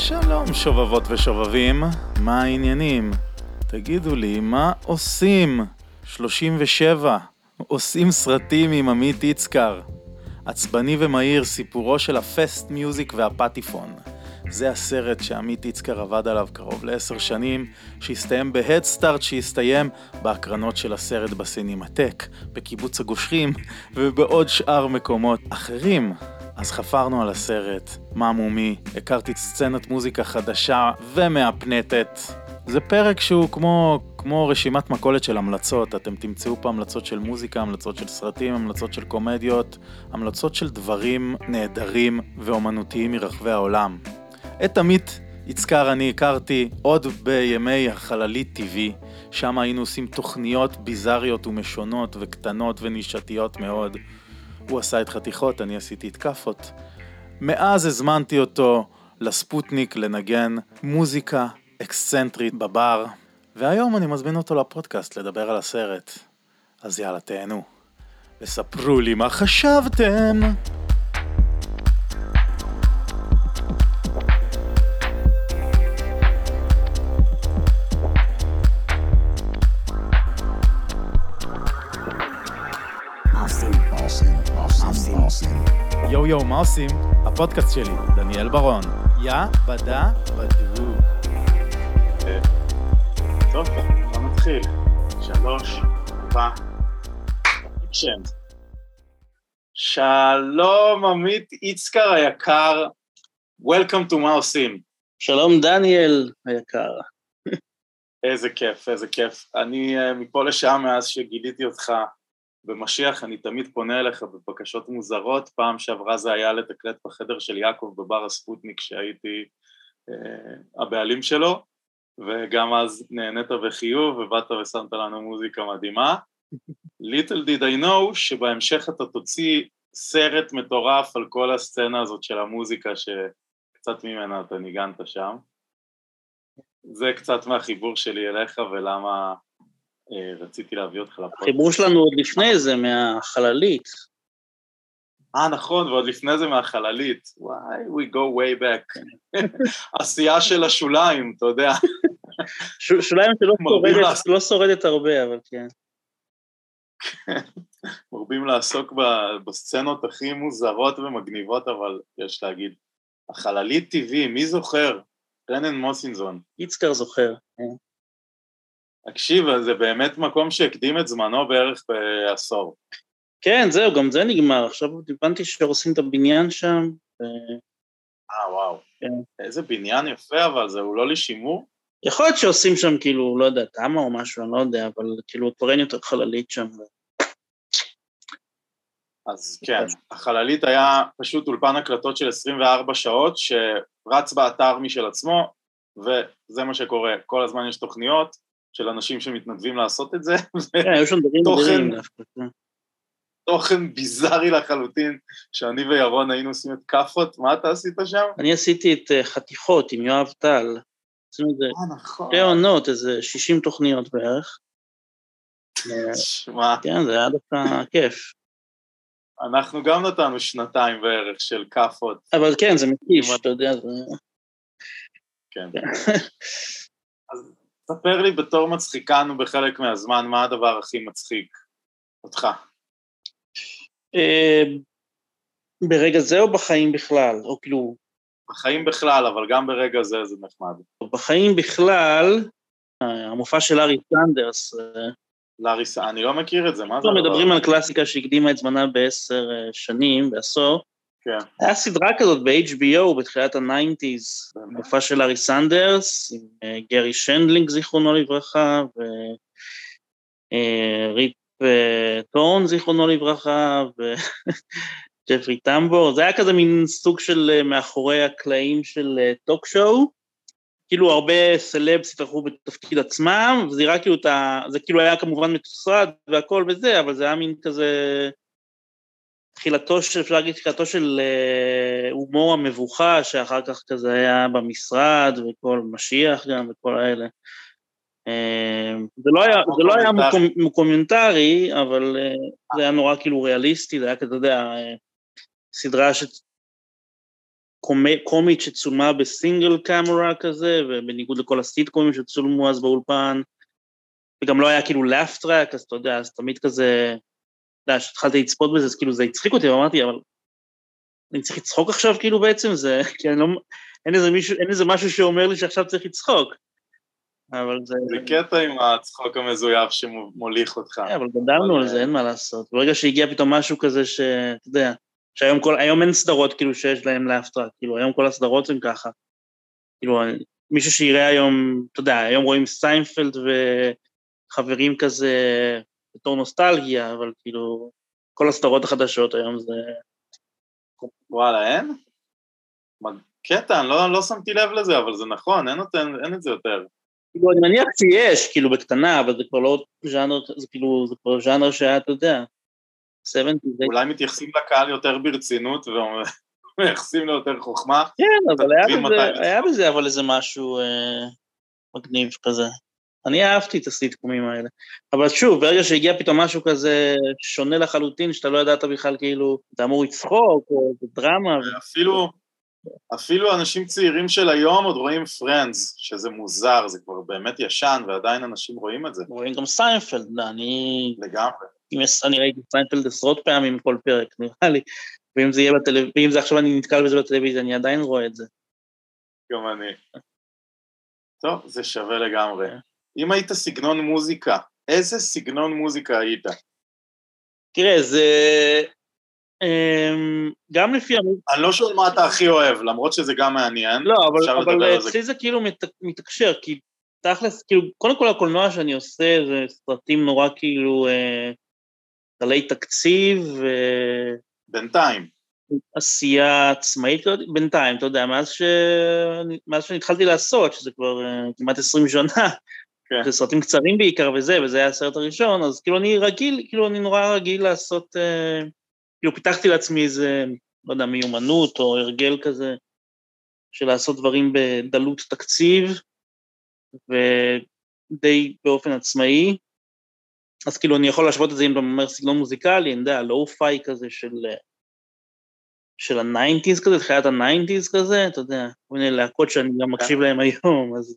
שלום שובבות ושובבים, מה העניינים? תגידו לי, מה עושים? 37, עושים סרטים עם עמית יצקר. עצבני ומהיר, סיפורו של הפסט מיוזיק והפטיפון. זה הסרט שעמית יצקר עבד עליו קרוב לעשר שנים, שהסתיים בהדסטארט שהסתיים בהקרנות של הסרט בסינמטק, בקיבוץ הגושרים ובעוד שאר מקומות אחרים. אז חפרנו על הסרט, מה מומי, הכרתי סצנת מוזיקה חדשה ומהפנטת. זה פרק שהוא כמו, כמו רשימת מכולת של המלצות, אתם תמצאו פה המלצות של מוזיקה, המלצות של סרטים, המלצות של קומדיות, המלצות של דברים נהדרים ואומנותיים מרחבי העולם. את עמית יצקר אני הכרתי עוד בימי החללית TV, שם היינו עושים תוכניות ביזריות ומשונות וקטנות ונישתיות מאוד. הוא עשה את חתיכות, אני עשיתי את כאפות. מאז הזמנתי אותו לספוטניק לנגן מוזיקה אקסצנטרית בבר, והיום אני מזמין אותו לפודקאסט לדבר על הסרט. אז יאללה, תהנו. וספרו לי מה חשבתם. יואו יואו, מה עושים? הפודקאסט שלי, דניאל ברון. יא בדה בדו. טוב, בוא נתחיל. שלוש, ארבע, שם. שלום עמית יצקר היקר, Welcome to מה עושים. שלום דניאל היקר. איזה כיף, איזה כיף. אני uh, מפה לשם מאז שגיליתי אותך במשיח, אני תמיד פונה אליך בבקשות מוזרות. פעם שעברה זה היה לתקלט בחדר של יעקב בבר הספוטניק שהייתי uh, הבעלים שלו, וגם אז נהנית בחיוב ובאת ושמת לנו מוזיקה מדהימה. Little did I know שבהמשך אתה תוציא סרט מטורף על כל הסצנה הזאת של המוזיקה שקצת ממנה אתה ניגנת שם. זה קצת מהחיבור שלי אליך ולמה אה, רציתי להביא אותך לפודקאסט. החיבור שלנו עוד לפני זה, מהחללית. אה, נכון, ועוד לפני זה מהחללית. וואי, we go way back. עשייה של השוליים, אתה יודע. שוליים שלא שורדת. לא שורדת הרבה, אבל כן. מרבים לעסוק בסצנות הכי מוזרות ומגניבות, אבל יש להגיד, החללית טבעי, מי זוכר? רנן מוסינזון. יצקר זוכר. תקשיב, זה באמת מקום שהקדים את זמנו בערך בעשור. כן, זהו, גם זה נגמר. עכשיו הבנתי שהורסים את הבניין שם. ו- אה, וואו. כן. איזה בניין יפה, אבל זה הוא לא לשימור? יכול להיות שעושים שם כאילו, לא יודע, תמה או משהו, אני לא יודע, אבל כאילו כבר אין יותר חללית שם. אז כן, החללית היה פשוט אולפן הקלטות של 24 שעות שרץ באתר משל עצמו, וזה מה שקורה, כל הזמן יש תוכניות של אנשים שמתנדבים לעשות את זה, כן, היו שם דברים תוכן. מדהימים. כן. ותוכן ביזארי לחלוטין, שאני וירון היינו עושים את כאפות, מה אתה עשית שם? אני עשיתי את אה, חתיכות עם יואב טל. עשינו את זה אה, נכון. שתי עונות, איזה 60 תוכניות בערך. שמע, כן, זה היה דווקא כיף. אנחנו גם נתנו שנתיים בערך של כאפות, אבל כן, זה כמעט. אתה יודע, זה... כן. ספר לי בתור מצחיקנו בחלק מהזמן, מה הדבר הכי מצחיק אותך? אה, ברגע זה או בחיים בכלל? או כאילו, בחיים בכלל, אבל גם ברגע זה זה נחמד. בחיים בכלל, אה, המופע של ארי סנדרס, אה, לאריס, אני לא מכיר את זה, מה זה אנחנו מדברים? על קלאסיקה שהקדימה את זמנה בעשר שנים, בעשור. כן, היה סדרה כזאת ב-HBO בתחילת ה-90's, באמת? מופע של לארי סנדרס, עם אה, גרי שנדלינג, זיכרונו לברכה, וריפ אה, טורן, זיכרונו לברכה, וג'פרי טמבור. זה היה כזה מין סוג של אה, מאחורי הקלעים של talk show. כאילו הרבה סלבס התארחו בתפקיד עצמם, וזה נראה כאילו, את ה... זה כאילו היה כמובן מתוסרט והכל וזה, אבל זה היה מין כזה... תחילתו של, אפשר להגיד, תחילתו של אה, הומור המבוכה, שאחר כך כזה היה במשרד, וכל משיח גם, וכל האלה. אה, זה לא היה, זה לא היה מוקומ- מוקומנטרי, אבל אה, זה היה נורא כאילו ריאליסטי, זה היה כזה, אתה יודע, סדרה ש... קומית שצולמה ב single camera כזה, ובניגוד לכל הסיטקומים שצולמו אז באולפן, וגם לא היה כאילו laugh track, אז אתה יודע, אז תמיד כזה, כשהתחלתי לצפות בזה, אז כאילו זה הצחיק אותי, ואמרתי, אבל אני צריך לצחוק עכשיו כאילו בעצם, זה, כי אני לא, אין איזה, מישהו, אין איזה משהו שאומר לי שעכשיו צריך לצחוק. אבל זה... זה קטע עם הצחוק המזויף שמוליך אותך. כן, אבל גדלנו על זה, אין מה לעשות. ברגע שהגיע פתאום משהו כזה שאתה יודע, שהיום כל, היום אין סדרות כאילו שיש להם laugh track, כאילו היום כל הסדרות הם ככה. כאילו, מישהו שיראה היום, אתה יודע, היום רואים סיינפלד וחברים כזה בתור נוסטלגיה, אבל כאילו, כל הסדרות החדשות היום זה... וואלה, אין? קטע, אני לא, לא שמתי לב לזה, אבל זה נכון, אין, אין, אין את זה יותר. כאילו, אני מניח שיש, כאילו, בקטנה, אבל זה כבר לא ז'אנר, זה כאילו, זה כבר ז'אנר שהיה, אתה יודע, 70. אולי מתייחסים לקהל יותר ברצינות ומייחסים לו יותר חוכמה. כן, אבל היה בזה, היה בזה אבל איזה משהו אה, מגניב כזה. אני אהבתי את הסיטקומים האלה. אבל שוב, ברגע שהגיע פתאום משהו כזה שונה לחלוטין, שאתה לא ידעת בכלל כאילו, אתה אמור לצחוק, או דרמה. אפילו, אפילו אנשים צעירים של היום עוד רואים Friends, שזה מוזר, זה כבר באמת ישן, ועדיין אנשים רואים את זה. רואים גם סיינפלד, אני... לגמרי. אני ראיתי סיינפלד עשרות פעמים כל פרק, נראה לי, ואם זה בטלוויזיה, ואם זה עכשיו אני נתקל בזה בטלוויזיה, אני עדיין רואה את זה. גם אני. טוב, זה שווה לגמרי. אם היית סגנון מוזיקה, איזה סגנון מוזיקה היית? תראה, זה... אמ, גם לפי. אני לא שואל מה אתה הכי אוהב, למרות שזה גם מעניין. לא, אבל, אבל אצלי זה כאילו מת, מתקשר, כי תכלס, כאילו, קודם כל הקולנוע שאני עושה זה סרטים נורא כאילו קלי תקציב. ו... בינתיים. עשייה עצמאית, בינתיים, אתה יודע, מאז, ש... מאז שאני התחלתי לעשות, שזה כבר uh, כמעט עשרים שנה, כן. זה סרטים קצרים בעיקר וזה, וזה היה הסרט הראשון, אז כאילו אני רגיל, כאילו אני נורא רגיל לעשות, uh, כאילו פיתחתי לעצמי איזה, לא יודע, מיומנות או הרגל כזה, של לעשות דברים בדלות תקציב, ודי באופן עצמאי. אז כאילו אני יכול להשוות את זה אם אתה אומר סגנון מוזיקלי, אני יודע, lo-fi כזה של, של ה nineties כזה, תחילת ה nineties כזה, אתה יודע, כל מיני להקות שאני גם מקשיב. להם היום, אז...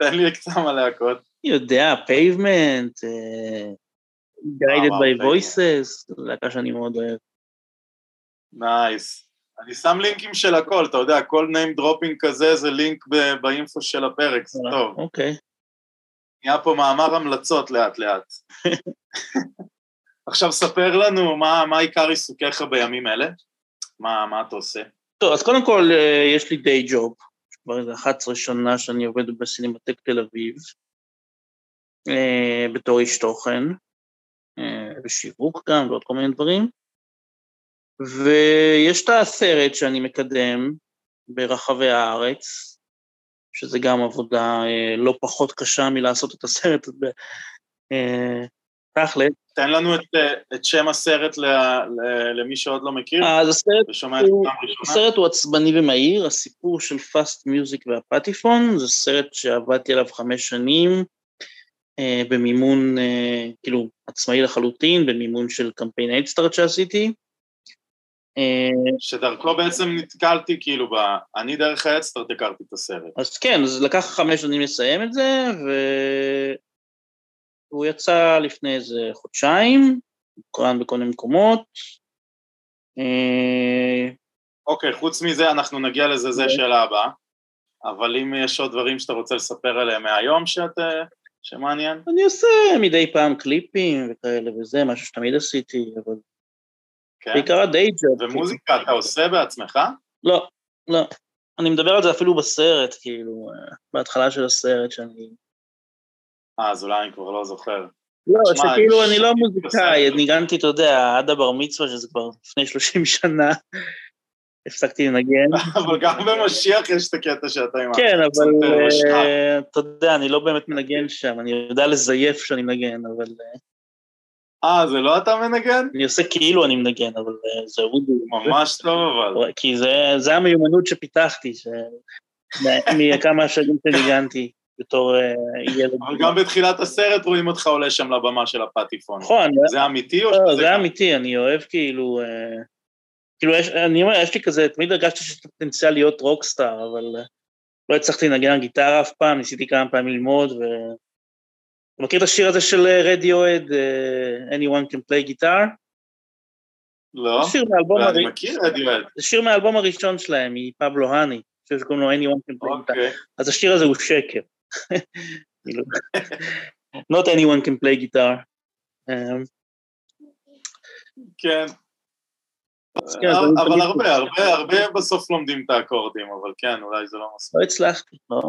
תן לי כמה להקות. יודע, Pavement, Guided by Voices, להקה שאני מאוד אוהב. nice. אני שם לינקים של הכל, אתה יודע, כל name dropping כזה זה לינק באינפו של הפרק, זה טוב. אוקיי. נהיה פה מאמר המלצות לאט לאט. עכשיו ספר לנו מה, מה עיקר עיסוקיך בימים אלה, מה, מה אתה עושה? טוב, אז קודם כל אה, יש לי דיי ג'וב, כבר איזה 11 שנה שאני עובד בסינמטק תל אביב, אה, בתור איש תוכן, ושיווק אה, גם ועוד כל מיני דברים. ויש את הסרט שאני מקדם ברחבי הארץ, שזה גם עבודה אה, לא פחות קשה מלעשות את הסרט תכל'ס. תן לנו את, את שם הסרט ל, ל, למי שעוד לא מכיר. אז הסרט, הוא, הסרט הוא עצבני ומהיר, הסיפור של פאסט מיוזיק והפטיפון, זה סרט שעבדתי עליו חמש שנים, אה, במימון, אה, כאילו, עצמאי לחלוטין, במימון של קמפיין איידסטארט שעשיתי. אה, שדרכו בעצם נתקלתי, כאילו, ב... אני דרך האדסטארט הכרתי את הסרט. אז כן, אז לקח חמש שנים לסיים את זה, והוא יצא לפני איזה חודשיים, קראן בכל מיני מקומות. אה, אוקיי, חוץ מזה אנחנו נגיע לזה, זה אוקיי. שאלה הבאה. אבל אם יש עוד דברים שאתה רוצה לספר עליהם מהיום שאת... אה, שמעניין? אני עושה מדי פעם קליפים וכאלה וזה, משהו שתמיד עשיתי, אבל כן? בעיקר הדיי ג'וב. ומוזיקה אתה עושה בעצמך? לא, לא. אני מדבר על זה אפילו בסרט, כאילו, בהתחלה של הסרט שאני... אה, אז אולי אני כבר לא זוכר. לא, שמה, שכאילו אני לא מוזיקאי, ניגנתי, אתה יודע, עד הבר מצווה, שזה כבר לפני 30 שנה, הפסקתי לנגן. אבל גם במשיח יש את הקטע שאתה עם כן, אבל אה, אתה יודע, אני לא באמת מנגן שם, אני יודע לזייף שאני מנגן, אבל... אה, אה, זה לא אתה מנגן? אני עושה כאילו אני מנגן, אבל אה, זה אודי. ממש טוב, אבל. כי זה, זה המיומנות שפיתחתי. מכמה שנים שניגנתי בתור uh, ילד. אבל גם בתחילת הסרט רואים אותך עולה שם לבמה של הפטיפון. נכון. זה אמיתי או לא, שזה... זה אמיתי, אני אוהב כאילו... Uh, כאילו, יש, אני אומר, יש לי כזה, תמיד הרגשתי שיש פוטנציאל להיות רוקסטאר, אבל אה, לא הצלחתי לנגן על גיטרה אף פעם, ניסיתי כמה פעמים ללמוד, ו... אתה מכיר את השיר הזה של רדיואד, Anyone can play guitar? לא, ואני הר... מכיר רדיואד. זה שיר מהאלבום הראשון שלהם, מפבלו האני, שקוראים לו Anyone can play guitar. אוקיי. אז השיר הזה הוא שקר. כאילו, Not anyone can play guitar. Um, כן. כן, אני אבל הרבה, הרבה, הרבה בסוף לומדים את האקורדים, אבל כן, אולי זה לא מספיק. לא הצלחתי, לא...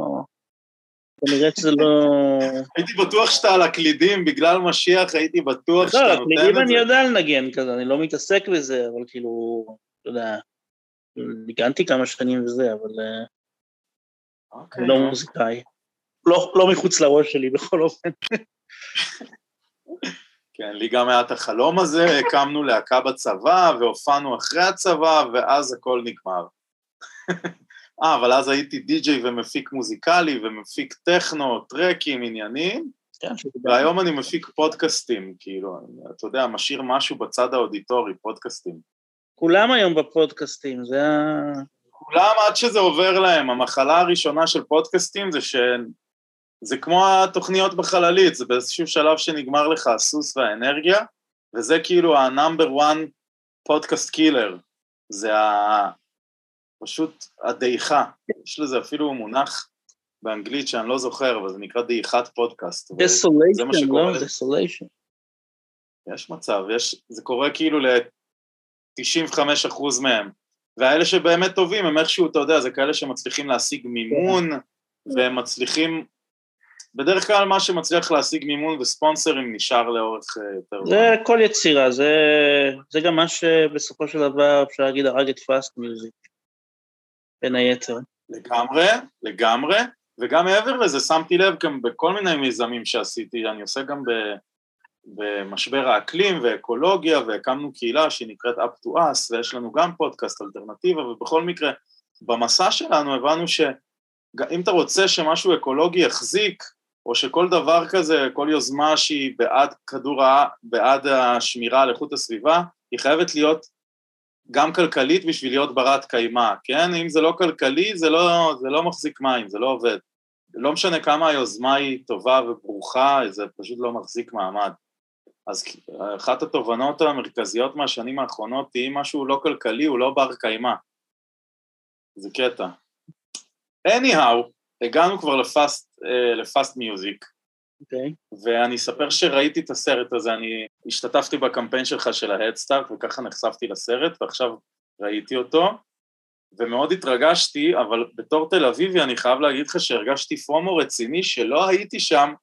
כנראה שזה לא... הייתי בטוח שאתה על הקלידים, בגלל משיח הייתי בטוח לא, שאתה נותן הקלידים את אני זה. יודע לנגן כזה, אני לא מתעסק בזה, אבל כאילו, אתה יודע, ניגנתי כמה שנים וזה, אבל אה, אוקיי. אני לא מוזיקאי. לא, לא מחוץ לראש שלי בכל אופן. כן, לי גם היה את החלום הזה, הקמנו להקה בצבא, והופענו אחרי הצבא, ואז הכל נגמר. אה, אבל אז הייתי די-ג'יי ומפיק מוזיקלי, ומפיק טכנו, טרקים, עניינים, כן, והיום אני מפיק פודקאסטים, כאילו, אתה יודע, משאיר משהו בצד האודיטורי, פודקאסטים. כולם היום בפודקאסטים, זה ה... כולם עד שזה עובר להם, המחלה הראשונה של פודקאסטים זה ש... זה כמו התוכניות בחללית, זה באיזשהו שלב שנגמר לך הסוס והאנרגיה, וזה כאילו ה-number one פודקאסט קילר, זה ה... פשוט הדעיכה, יש לזה אפילו מונח באנגלית שאני לא זוכר, אבל זה נקרא דעיכת פודקאסט. שקורה. לא? desolation. יש מצב, יש, זה קורה כאילו ל-95% מהם. והאלה שבאמת טובים הם איכשהו, אתה יודע, זה כאלה שמצליחים להשיג מימון, והם מצליחים, בדרך כלל מה שמצליח להשיג מימון וספונסרים נשאר לאורך אה, יותר זה כל יצירה, זה, זה גם מה שבסופו של דבר אפשר להגיד הרג את פאסט מיוזיק, בין היתר. לגמרי, לגמרי, וגם מעבר לזה, שמתי לב גם בכל מיני מיזמים שעשיתי, אני עושה גם ב, במשבר האקלים ואקולוגיה, והקמנו קהילה שהיא נקראת up to us, ויש לנו גם פודקאסט אלטרנטיבה, ובכל מקרה, במסע שלנו הבנו שאם אתה רוצה שמשהו אקולוגי יחזיק, או שכל דבר כזה, כל יוזמה שהיא בעד כדור הארץ, בעד השמירה על איכות הסביבה, היא חייבת להיות גם כלכלית בשביל להיות ברת קיימא, כן? אם זה לא כלכלי, זה לא, זה לא מחזיק מים, זה לא עובד. לא משנה כמה היוזמה היא טובה וברוכה, זה פשוט לא מחזיק מעמד. אז אחת התובנות המרכזיות מהשנים האחרונות היא אם משהו לא כלכלי, הוא לא בר קיימא. זה קטע. anyhow, הגענו כבר לפאסט, אה, לפאסט מיוזיק, אוקיי. ואני אספר שראיתי את הסרט הזה, אני השתתפתי בקמפיין שלך של ההדסטארט, וככה נחשפתי לסרט, ועכשיו ראיתי אותו, ומאוד התרגשתי, אבל בתור תל אביבי אני חייב להגיד לך שהרגשתי FOMO רציני שלא הייתי שם,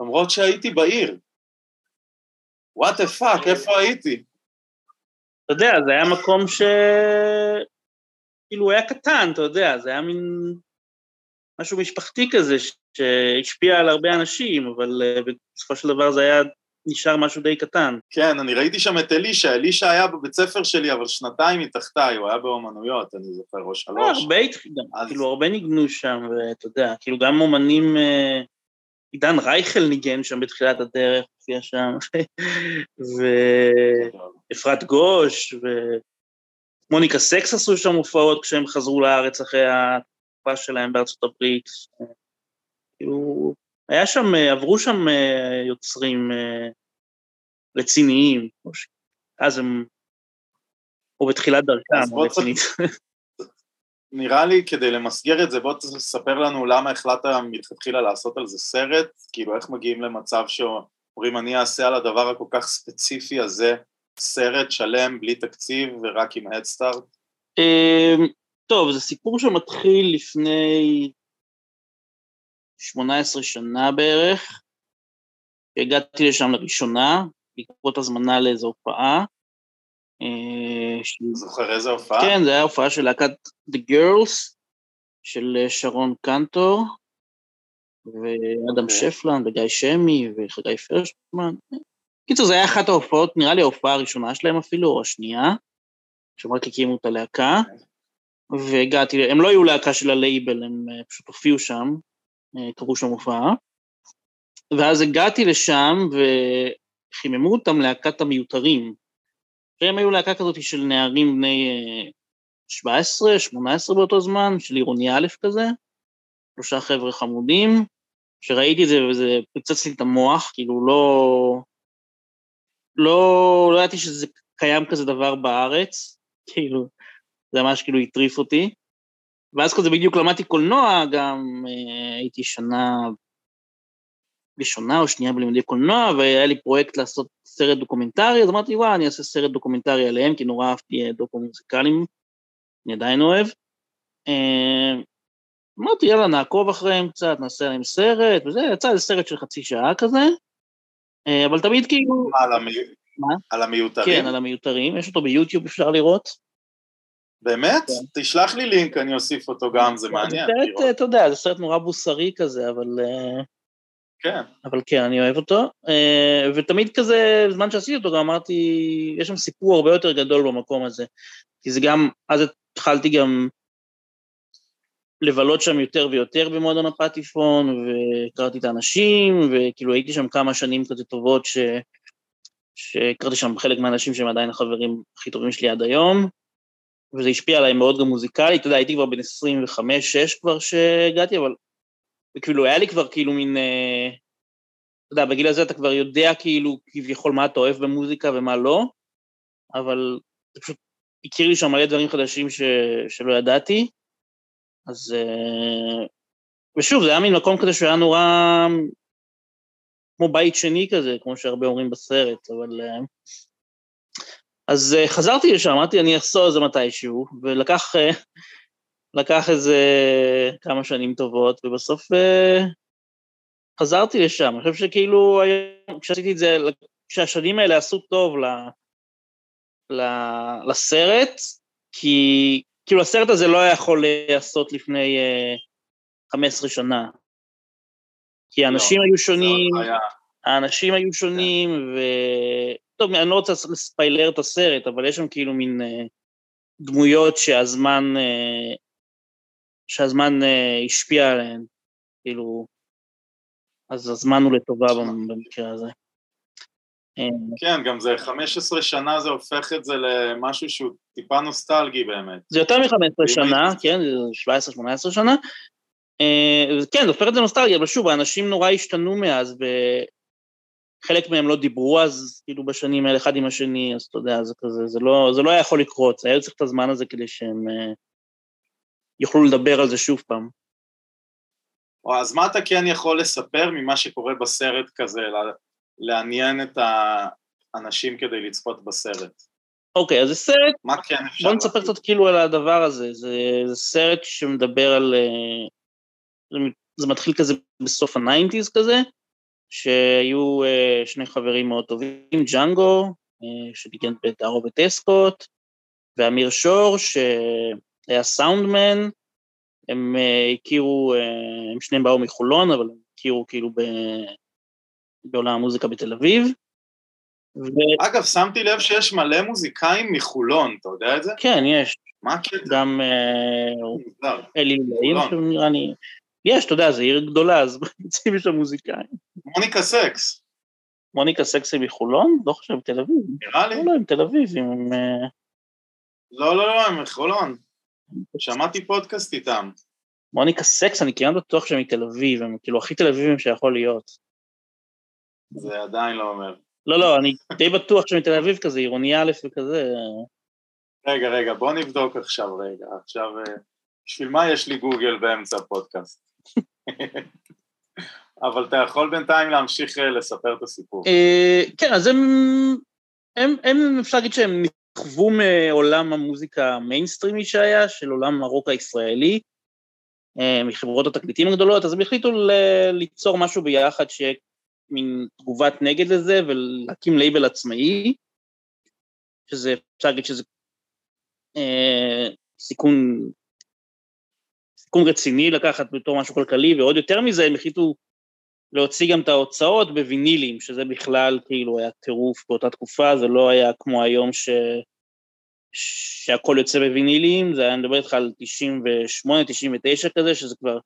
למרות שהייתי בעיר. what the fuck, איפה הייתי? אתה יודע, זה היה מקום ש... כאילו, הוא היה קטן, אתה יודע, זה היה מין משהו משפחתי כזה, שהשפיע על הרבה אנשים, אבל אה, בסופו של דבר זה היה נשאר משהו די קטן. כן, אני ראיתי שם את אלישע, אלישע היה בבית ספר שלי, אבל שנתיים מתחתיי, הוא היה באומנויות, אני זוכר, או שלוש. הרבה התחיל, אז- כאילו, הרבה ניגנו שם, ואתה יודע, כאילו, גם אומנים, אה, עידן רייכל ניגן שם בתחילת הדרך, הופיע שם, ואפרת גוש, ומוניקה סקס עשו שם הופעות כשהם חזרו לארץ אחרי התקופה שלהם בארצות הברית. כאילו, היה שם, עברו שם אה, יוצרים אה, רציניים, או אז הם, או בתחילת דרכם, רצינית. נראה לי, כדי למסגר את זה, בוא תספר לנו למה החלטת מלכתחילה לעשות על זה סרט, כאילו איך מגיעים למצב שאומרים אני אעשה על הדבר הכל כך ספציפי הזה סרט שלם, בלי תקציב ורק עם הדסטארט? טוב, זה סיפור שמתחיל לפני 18 שנה בערך. הגעתי לשם לראשונה, בעקבות הזמנה לאיזו הופעה. אה, זוכר איזה הופעה? כן, זה היה הופעה של להקת The Girls, של אה, שרון קנטור, ואדם אוקיי. שפלן, וגיא שמי, וחגי פרשמן. קיצור, זה היה אחת ההופעות, נראה לי ההופעה הראשונה שלהם אפילו, או השנייה, שהם רק הקימו את הלהקה, והגעתי, הם לא היו להקה של הלייבל, הם אה, פשוט הופיעו שם, אה, קראו שם הופעה, ואז הגעתי לשם וחיממו אותם להקת המיותרים, שהם היו להקה כזאת של נערים בני 17, 18 באותו זמן, של עירוני א' כזה, שלושה חבר'ה חמודים, שראיתי את זה וזה פוצץ לי את המוח, כאילו לא... לא, לא ידעתי שזה קיים כזה דבר בארץ, כאילו, זה ממש כאילו הטריף אותי. ואז כזה בדיוק למדתי קולנוע, גם אה, הייתי שנה ראשונה או שנייה בלימודי קולנוע, והיה לי פרויקט לעשות סרט דוקומנטרי, אז אמרתי, וואי, אני אעשה סרט דוקומנטרי עליהם, כי נורא אהבתי אה, דוקו מוזיקליים, אני עדיין אוהב. אה, אמרתי, יאללה, נעקוב אחריהם קצת, נעשה להם סרט, וזה, יצא איזה סרט של חצי שעה כזה, אה, אבל תמיד כאילו... מה, על, המי... מה? על המיותרים? כן, על המיותרים, יש אותו ביוטיוב, אפשר לראות. באמת? כן. תשלח לי לינק, אני אוסיף אותו גם, זה מעניין. זה סרט, אתה יודע, זה סרט נורא בוסרי כזה, אבל... אה, כן, אבל כן, אני אוהב אותו. אה, ותמיד כזה, בזמן שעשיתי אותו, גם אמרתי, יש שם סיפור הרבה יותר גדול במקום הזה. כי זה גם, אז התחלתי גם לבלות שם יותר ויותר במועדון הפטיפון, והכרתי את האנשים, וכאילו הייתי שם כמה שנים כזה טובות, ש... שהכרתי שם חלק מהאנשים שהם עדיין החברים הכי טובים שלי עד היום, וזה השפיע עליי מאוד גם מוזיקלית, אתה יודע, הייתי כבר בן 25-6 כבר שהגעתי, אבל וכאילו היה לי כבר כאילו מין, אה, אתה יודע, בגיל הזה אתה כבר יודע כאילו כביכול מה אתה אוהב במוזיקה ומה לא, אבל זה פשוט הכיר לי שם מלא דברים חדשים ש, שלא ידעתי, אז... אה, ושוב, זה היה מין מקום כזה שהיה נורא כמו בית שני כזה, כמו שהרבה אומרים בסרט, אבל... אז אה, חזרתי לשם, אמרתי, אני אחזור על זה מתישהו, ולקח אה, לקח איזה כמה שנים טובות, ובסוף אה, חזרתי לשם. אני חושב שכאילו, כשעשיתי את זה, כשהשנים האלה עשו טוב ל, ל, לסרט, כי כאילו הסרט הזה לא היה יכול להיעשות לפני אה, 15 שנה. כי האנשים לא, היו שונים, עוד היה- האנשים היו שונים, ו... טוב, אני לא רוצה לספיילר את הסרט, אבל יש שם כאילו מין אה, דמויות שהזמן, אה, שהזמן אה, השפיע עליהן, כאילו, אז הזמן הוא לטובה במ- במקרה הזה. כן, גם זה 15 שנה זה הופך את זה למשהו שהוא טיפה נוסטלגי באמת. זה יותר מ-15 ואם שנה, כן, זה 17-18 שנה. כן, זה הופך את זה נוסטלגיה, אבל שוב, האנשים נורא השתנו מאז, וחלק מהם לא דיברו אז, כאילו, בשנים האלה אחד עם השני, אז אתה יודע, זה כזה, זה לא, זה לא היה יכול לקרות, היה צריך את הזמן הזה כדי שהם אה, יוכלו לדבר על זה שוב פעם. או, אז מה אתה כן יכול לספר ממה שקורה בסרט כזה, לה- לעניין את האנשים כדי לצפות בסרט? אוקיי, אז זה סרט מה כן אפשר בוא נספר? קצת כאילו על הדבר הזה, זה, זה סרט שמדבר על... אה, זה, זה מתחיל כזה בסוף ה nineties כזה, שהיו אה, שני חברים מאוד טובים, ג'אנגו, אה, שניגן בטארות וטסקוט, ואמיר שור, שהיה סאונדמן, הם אה, הכירו, הם שניהם באו מחולון, אבל הם הכירו כאילו ב, בעולם המוזיקה בתל אביב. וכן, אגב, שמתי לב שיש מלא מוזיקאים מחולון, אתה יודע את זה? יש, מה הקטע? גם. אלי לילאים. שנראה לי... יש, אתה יודע, זו עיר גדולה, אז יוצאים שם מוזיקאים. מוניקה סקס, מוניקה סקסי מחולון? לא חושב, תל אביב. נראה לי. לא, לא, הם תל אביב, הם... אה, לא, לא, לא, הם מחולון. שמעתי פודקאסט איתם. מוניקה סקס, אני כמעט בטוח שהם מתל אביב, הם כאילו הכי תל אביבים שיכול להיות. זה עדיין לא אומר. לא, לא, אני די בטוח שהם מתל אביב כזה, עירוני א' וכזה. רגע, רגע, בוא נבדוק עכשיו רגע. עכשיו, אה, בשביל מה יש לי גוגל באמצע הפודקאסט? אבל אתה יכול בינתיים להמשיך אה, לספר את הסיפור. אה, כן, אז הם... הם, הם, אפשר להגיד שהם נכוו מעולם המוזיקה המיינסטרימי שהיה, של עולם הרוק הישראלי, אה, מחברות התקליטים הגדולות, אז הם החליטו ליצור משהו ביחד שיהיה מין תגובת נגד לזה, ולהקים לייבל עצמאי, שזה, אפשר להגיד שזה סיכון, סיכון רציני לקחת בתור משהו כלכלי, ועוד יותר מזה, הם החליטו להוציא גם את ההוצאות בווינילים, שזה בכלל כאילו היה טירוף באותה תקופה, זה לא היה כמו היום ש... שהכל יוצא בווינילים, זה היה, אני מדבר איתך על 98, 99 כזה, שזה כבר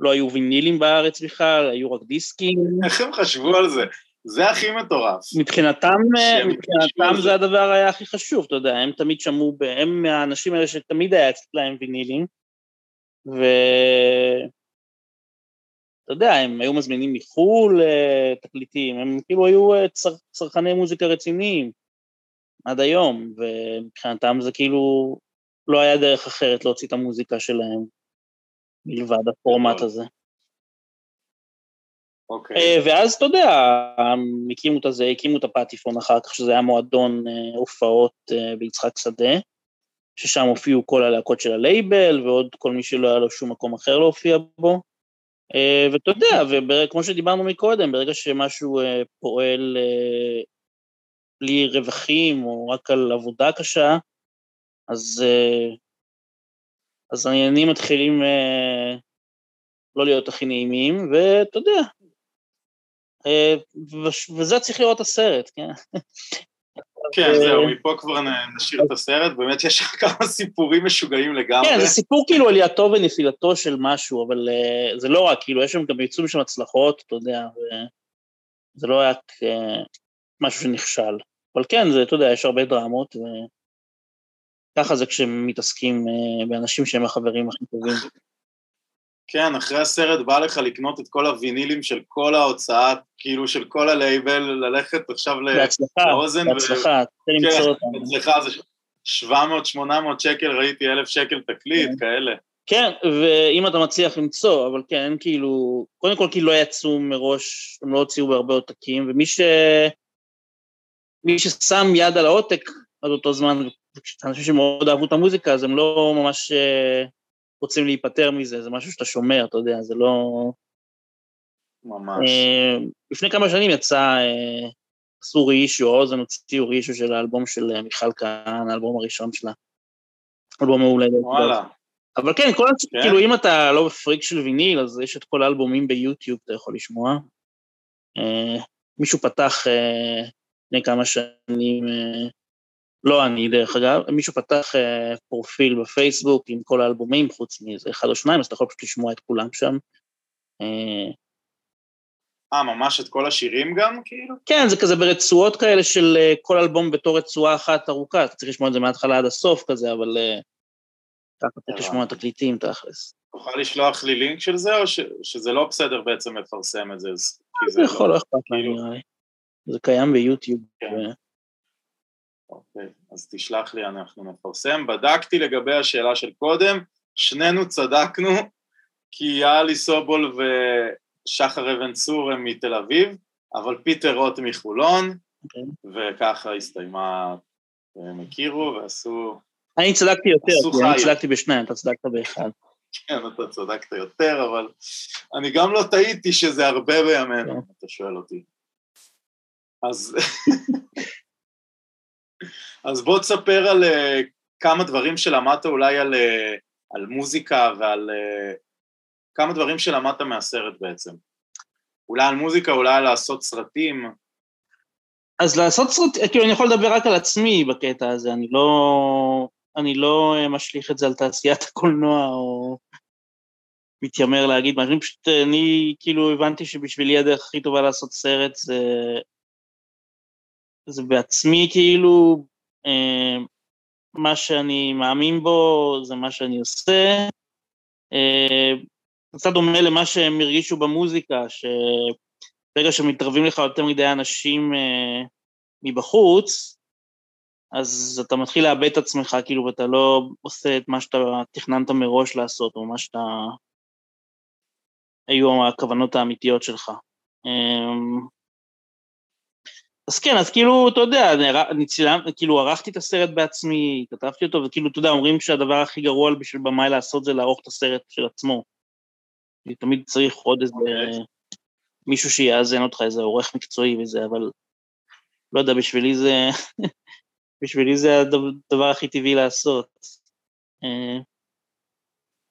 לא היו וינילים בארץ בכלל, היו רק דיסקים. איך הם חשבו על זה? זה הכי מטורף. מבחינתם, אה, מבחינתם זה הדבר היה הכי חשוב, אתה יודע, הם תמיד שמעו, הם מהאנשים האלה שתמיד היה אצלם וינילים, ו... אתה יודע, הם היו מזמינים מחו"ל אה, תקליטים, הם כאילו היו אה, צר, צרכני מוזיקה רציניים עד היום, ומבחינתם זה כאילו לא היה דרך אחרת להוציא את המוזיקה שלהם מלבד הפורמט הזה. אוקיי. אה, ואז אתה יודע, הם הקימו את הזה, הקימו את הפטיפון אחר כך, שזה היה מועדון הופעות ביצחק שדה, ששם הופיעו כל הלהקות של הלייבל, ועוד כל מי שלא היה לו שום מקום אחר להופיע בו. אה, ואתה יודע, וכמו שדיברנו מקודם, ברגע שמשהו אה, פועל אה, בלי רווחים, או רק על עבודה קשה, אז, אז העניינים מתחילים לא להיות הכי נעימים, ואתה יודע, וזה צריך לראות הסרט, כן? כן, אה, זהו, מפה כבר נשאיר את הסרט, באמת יש כמה סיפורים משוגעים לגמרי. כן, זה סיפור כאילו עלייתו ונפילתו של משהו, אבל uh, זה לא רק, כאילו, יש שם גם יצאו שם הצלחות, אתה יודע, וזה לא היה uh, משהו שנכשל. אבל כן, זה, אתה יודע, יש הרבה דרמות, וככה זה כשמתעסקים באנשים שהם החברים הכי טובים. כן, אחרי הסרט בא לך לקנות את כל הווינילים של כל ההוצאה, כאילו של כל הלייבל, ללכת עכשיו. בהצלחה, לאוזן ו- בהצלחה, תן למצוא כן, אותם. אצלך זה 700-800 שקל, ראיתי 1,000 שקל תקליט, כן. כאלה. כן, ואם אתה מצליח למצוא, אבל כן, אין כאילו, קודם כל כאילו לא יצאו מראש, הם לא הוציאו בהרבה עותקים, ומי ש... מי ששם יד על העותק עד אותו זמן, אנשים שמאוד אהבו את המוזיקה, אז הם לא ממש אה, רוצים להיפטר מזה, זה משהו שאתה שומר, אתה יודע, זה לא... ממש. אה, לפני כמה שנים יצא, אה, עשו רישו, האוזן הוציאו רישו של האלבום של אה, מיכל כהן, האלבום הראשון שלה. אלבום מעולה. וואלה. אבל כן, כל, כן. כאילו אם אתה לא פריק של ויניל, אז יש את כל האלבומים ביוטיוב, אתה יכול לשמוע. אה, מישהו פתח אה, לפני כמה שנים, אה, לא אני דרך אגב, מישהו פתח אה, פרופיל בפייסבוק עם כל האלבומים, חוץ מאיזה אחד או שניים, אז אתה יכול פשוט לשמוע את כולם שם. אה, אה, ממש את כל השירים גם, כאילו? כן, זה כזה ברצועות כאלה של אה, כל אלבום בתור רצועה אחת ארוכה, אתה צריך לשמוע את זה מההתחלה עד הסוף כזה, אבל ככה צריך לשמוע תקליטים תכלס. תוכל לשלוח לי לינק של זה, או ש... שזה לא בסדר בעצם לפרסם את זה? זה יכול, לא אכפת לי, כאילו- נראה לי. זה קיים ביוטיוב. כן. אוקיי, אז תשלח לי, אנחנו נפרסם. בדקתי לגבי השאלה של קודם, שנינו צדקנו, כי יאלי סובול ושחר אבן צור הם מתל אביב, אבל פיטר רוט מחולון, אוקיי. וככה הסתיימה, הם הכירו ועשו, אני צדקתי יותר, כי אני. צדקתי בשניים, אתה צדקת באחד. כן, אתה צדקת יותר, אבל אני גם לא טעיתי שזה הרבה בימינו, אם אתה שואל אותי. אז, אז בוא תספר על uh, כמה דברים שלמדת אולי על, uh, על מוזיקה ועל uh, כמה דברים שלמדת מהסרט בעצם. אולי על מוזיקה, אולי על לעשות סרטים. אז לעשות סרט, כאילו אני יכול לדבר רק על עצמי בקטע הזה, אני לא, אני לא משליך את זה על תעשיית הקולנוע או מתיימר להגיד משהו, אני פשוט, אני כאילו הבנתי שבשבילי הדרך הכי טובה לעשות סרט זה, זה בעצמי כאילו, אה, מה שאני מאמין בו זה מה שאני עושה. אה, קצת דומה למה שהם הרגישו במוזיקה, שברגע שמתערבים לך יותר מדי אנשים אה, מבחוץ, אז אתה מתחיל לאבד את עצמך, כאילו, ואתה לא עושה את מה שאתה תכננת מראש לעשות, או מה שאתה... היו הכוונות האמיתיות שלך. אמ, אז כן, אז כאילו, אתה יודע, אני, צילם, כאילו, ערכתי את הסרט בעצמי, כתבתי אותו, וכאילו, אתה יודע, אומרים שהדבר הכי גרוע בשביל במאי לעשות זה לערוך את הסרט של עצמו. תמיד צריך עוד איזה. מישהו שיאזן אותך, איזה עורך מקצועי וזה, אבל לא יודע, בשבילי זה, בשבילי זה הדבר הכי טבעי לעשות. אה,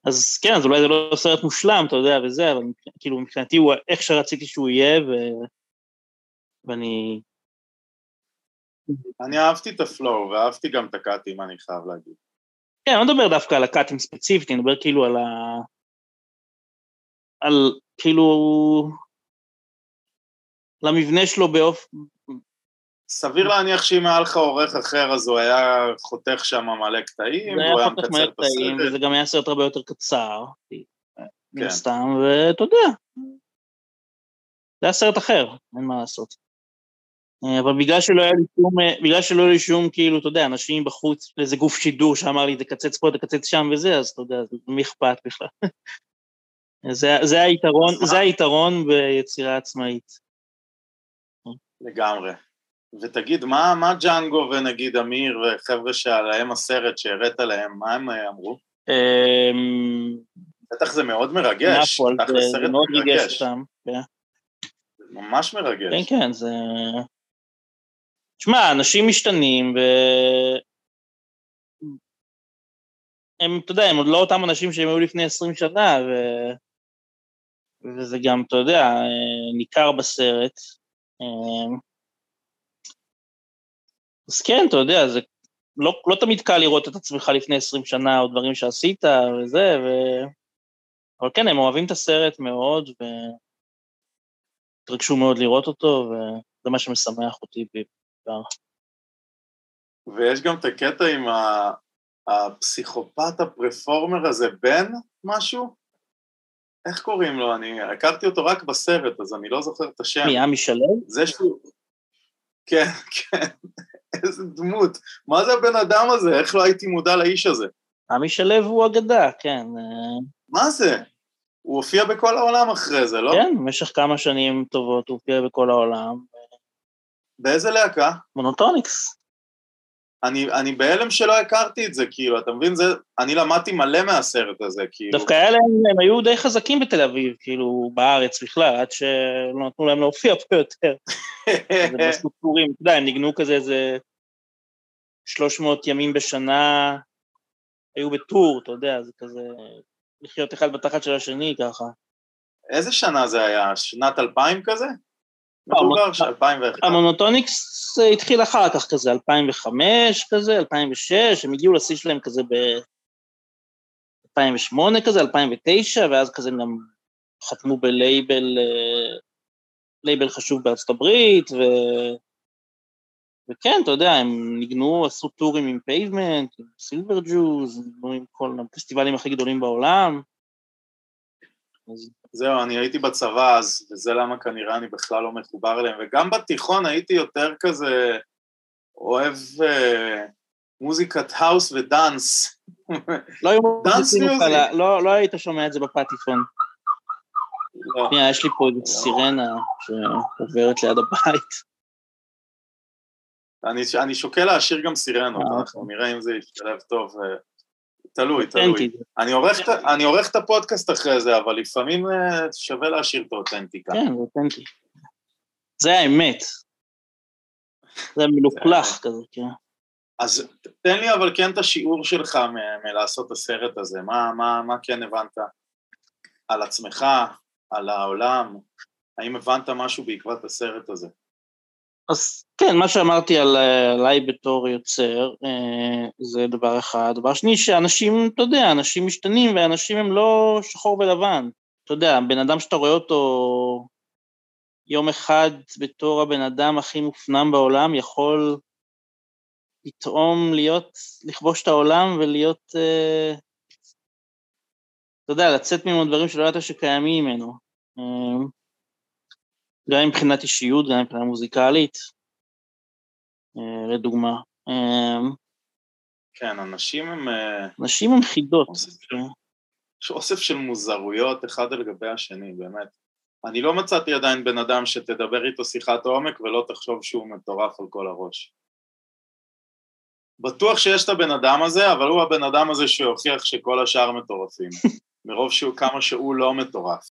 אז כן, אז אולי זה לא סרט מושלם, אתה יודע, וזה, אבל כאילו מבחינתי הוא איך שרציתי שהוא יהיה, ו... ואני... אני אהבתי את הפלואו ואהבתי גם את הקאטים, אני חייב להגיד. כן, אני לא מדבר דווקא על הקאטים ספציפית, אני מדבר כאילו על ה... על כאילו... למבנה שלו באופן... סביר להניח שאם היה לך עורך אחר, אז הוא היה חותך שם מלא קטעים, זה והוא היה חותך מלא מקצר את קטעים, הסרט. וזה גם היה סרט הרבה יותר קצר, מן כן. הסתם, ואתה יודע, זה היה סרט אחר, אין מה לעשות. אה, אבל בגלל שלא היה לי שום, אה, בגלל שלא היה לי שום, כאילו, אתה יודע, אנשים בחוץ, איזה גוף שידור שאמר לי, תקצץ פה, תקצץ שם וזה, אז אתה יודע, מי אכפת בכלל? זה, זה היתרון? זה היתרון ביצירה עצמאית. לגמרי. ותגיד, מה, מה ג'אנגו ונגיד אמיר וחבר'ה שעליהם הסרט שהראית להם, מה הם אה, אמרו? אמ, בטח זה מאוד מרגש, נפול, זה- מאוד ריגש מרגש, אותם. כן. ממש מרגש. כן, כן, זה... תשמע, אנשים משתנים, ו... הם, אתה יודע, הם עוד לא אותם אנשים שהם היו לפני 20 שנה, ו... וזה גם, אתה יודע, אה, ניכר בסרט. אה, אז כן, אתה יודע, זה לא, לא תמיד קל לראות את עצמך לפני 20 שנה, או דברים שעשית, וזה, ו... אבל כן, הם אוהבים את הסרט מאוד, והתרגשו מאוד לראות אותו, וזה מה שמשמח אותי בעיקר. ויש גם את הקטע עם ה... הפסיכופת הפרפורמר הזה, בן משהו? איך קוראים לו? אני הכרתי אותו רק בסרט, אז אני לא זוכר את השם. מי, עמי שלו? זה שהוא... כן, כן, איזה דמות. מה זה הבן אדם הזה? איך לא הייתי מודע לאיש הזה? עמי שלו הוא אגדה, כן. אה, מה זה? הוא הופיע בכל העולם אחרי זה, לא? כן, במשך כמה שנים טובות הוא הופיע בכל העולם. באיזה להקה? מונוטוניקס. אני, אני בהלם שלא הכרתי את זה, כאילו, אתה מבין? זה, אני למדתי מלא מהסרט הזה, כאילו. דווקא היה להם, הם היו די חזקים בתל אביב, כאילו, בארץ בכלל, עד שלא נתנו להם להופיע פה יותר. אז הם עשו טורים, אתה יודע, הם ניגנו כזה איזה 300 ימים בשנה, היו בטור, אתה יודע, זה כזה לחיות אחד בתחת של השני ככה. איזה שנה זה היה? שנת 2000 כזה? המונוטוניקס אה, התחיל אחר כך כזה, 2005 כזה, 2006, הם הגיעו לשיא שלהם כזה ב-2008 כזה, 2009, ואז כזה הם גם חתמו בלייבל, אה, לייבל חשוב בארצות הברית, ו... וכן, אתה יודע, הם ניגנו, עשו טורים עם Pavement, עם Silver Jews, עם כל הפסטיבלים הכי גדולים בעולם. אז זהו, אני הייתי בצבא אז, וזה למה כנראה אני בכלל לא מחובר אליהם, וגם בתיכון הייתי יותר כזה אוהב אה, מוזיקת האוס ודאנס. לא היו דאנס מוסיפים לך, מיוזיק. ל- לא, לא היית שומע את זה בפטיפון. לא. שנייה, יש לי פה איזה סירנה שעוברת ליד הבית. אני, אני שוקל להשאיר גם סירנות, אה, אנחנו נראה אם זה ישתלב טוב. תלוי, תלוי. אני עורך, את- אני עורך את הפודקאסט אחרי זה, אבל לפעמים אה, שווה להשאיר את האותנטיקה. כן, זה אותנטי. זה האמת. זה מלוכלך כזה, כן. אז תן לי אבל כן את השיעור שלך מלעשות את הסרט הזה, מה, מה, מה כן הבנת על עצמך, על העולם, האם הבנת משהו בעקבות הסרט הזה? אז כן, מה שאמרתי על, אה, עליי בתור יוצר, אה, זה דבר אחד. דבר שני, שאנשים, אתה יודע, אנשים משתנים, ואנשים הם לא שחור ולבן. אתה יודע, בן אדם שאתה רואה אותו יום אחד בתור הבן אדם הכי מופנם בעולם, יכול פתאום להיות, לכבוש את העולם ולהיות, אה, אתה יודע, לצאת ממנו דברים שלא ידעת שקיימים ממנו. גם מבחינת אישיות, גם מבחינה מוזיקלית, אה, לדוגמה. אה, כן, אנשים הם אה, נשים הן חידות. אוסף של- כן. יש אוסף של מוזרויות אחד על גבי השני, באמת. אני לא מצאתי עדיין בן אדם שתדבר איתו שיחת עומק ולא תחשוב שהוא מטורף על כל הראש. בטוח שיש את הבן אדם הזה, אבל הוא הבן אדם הזה שהוכיח שכל השאר מטורפים. מרוב שהוא כמה שהוא לא מטורף.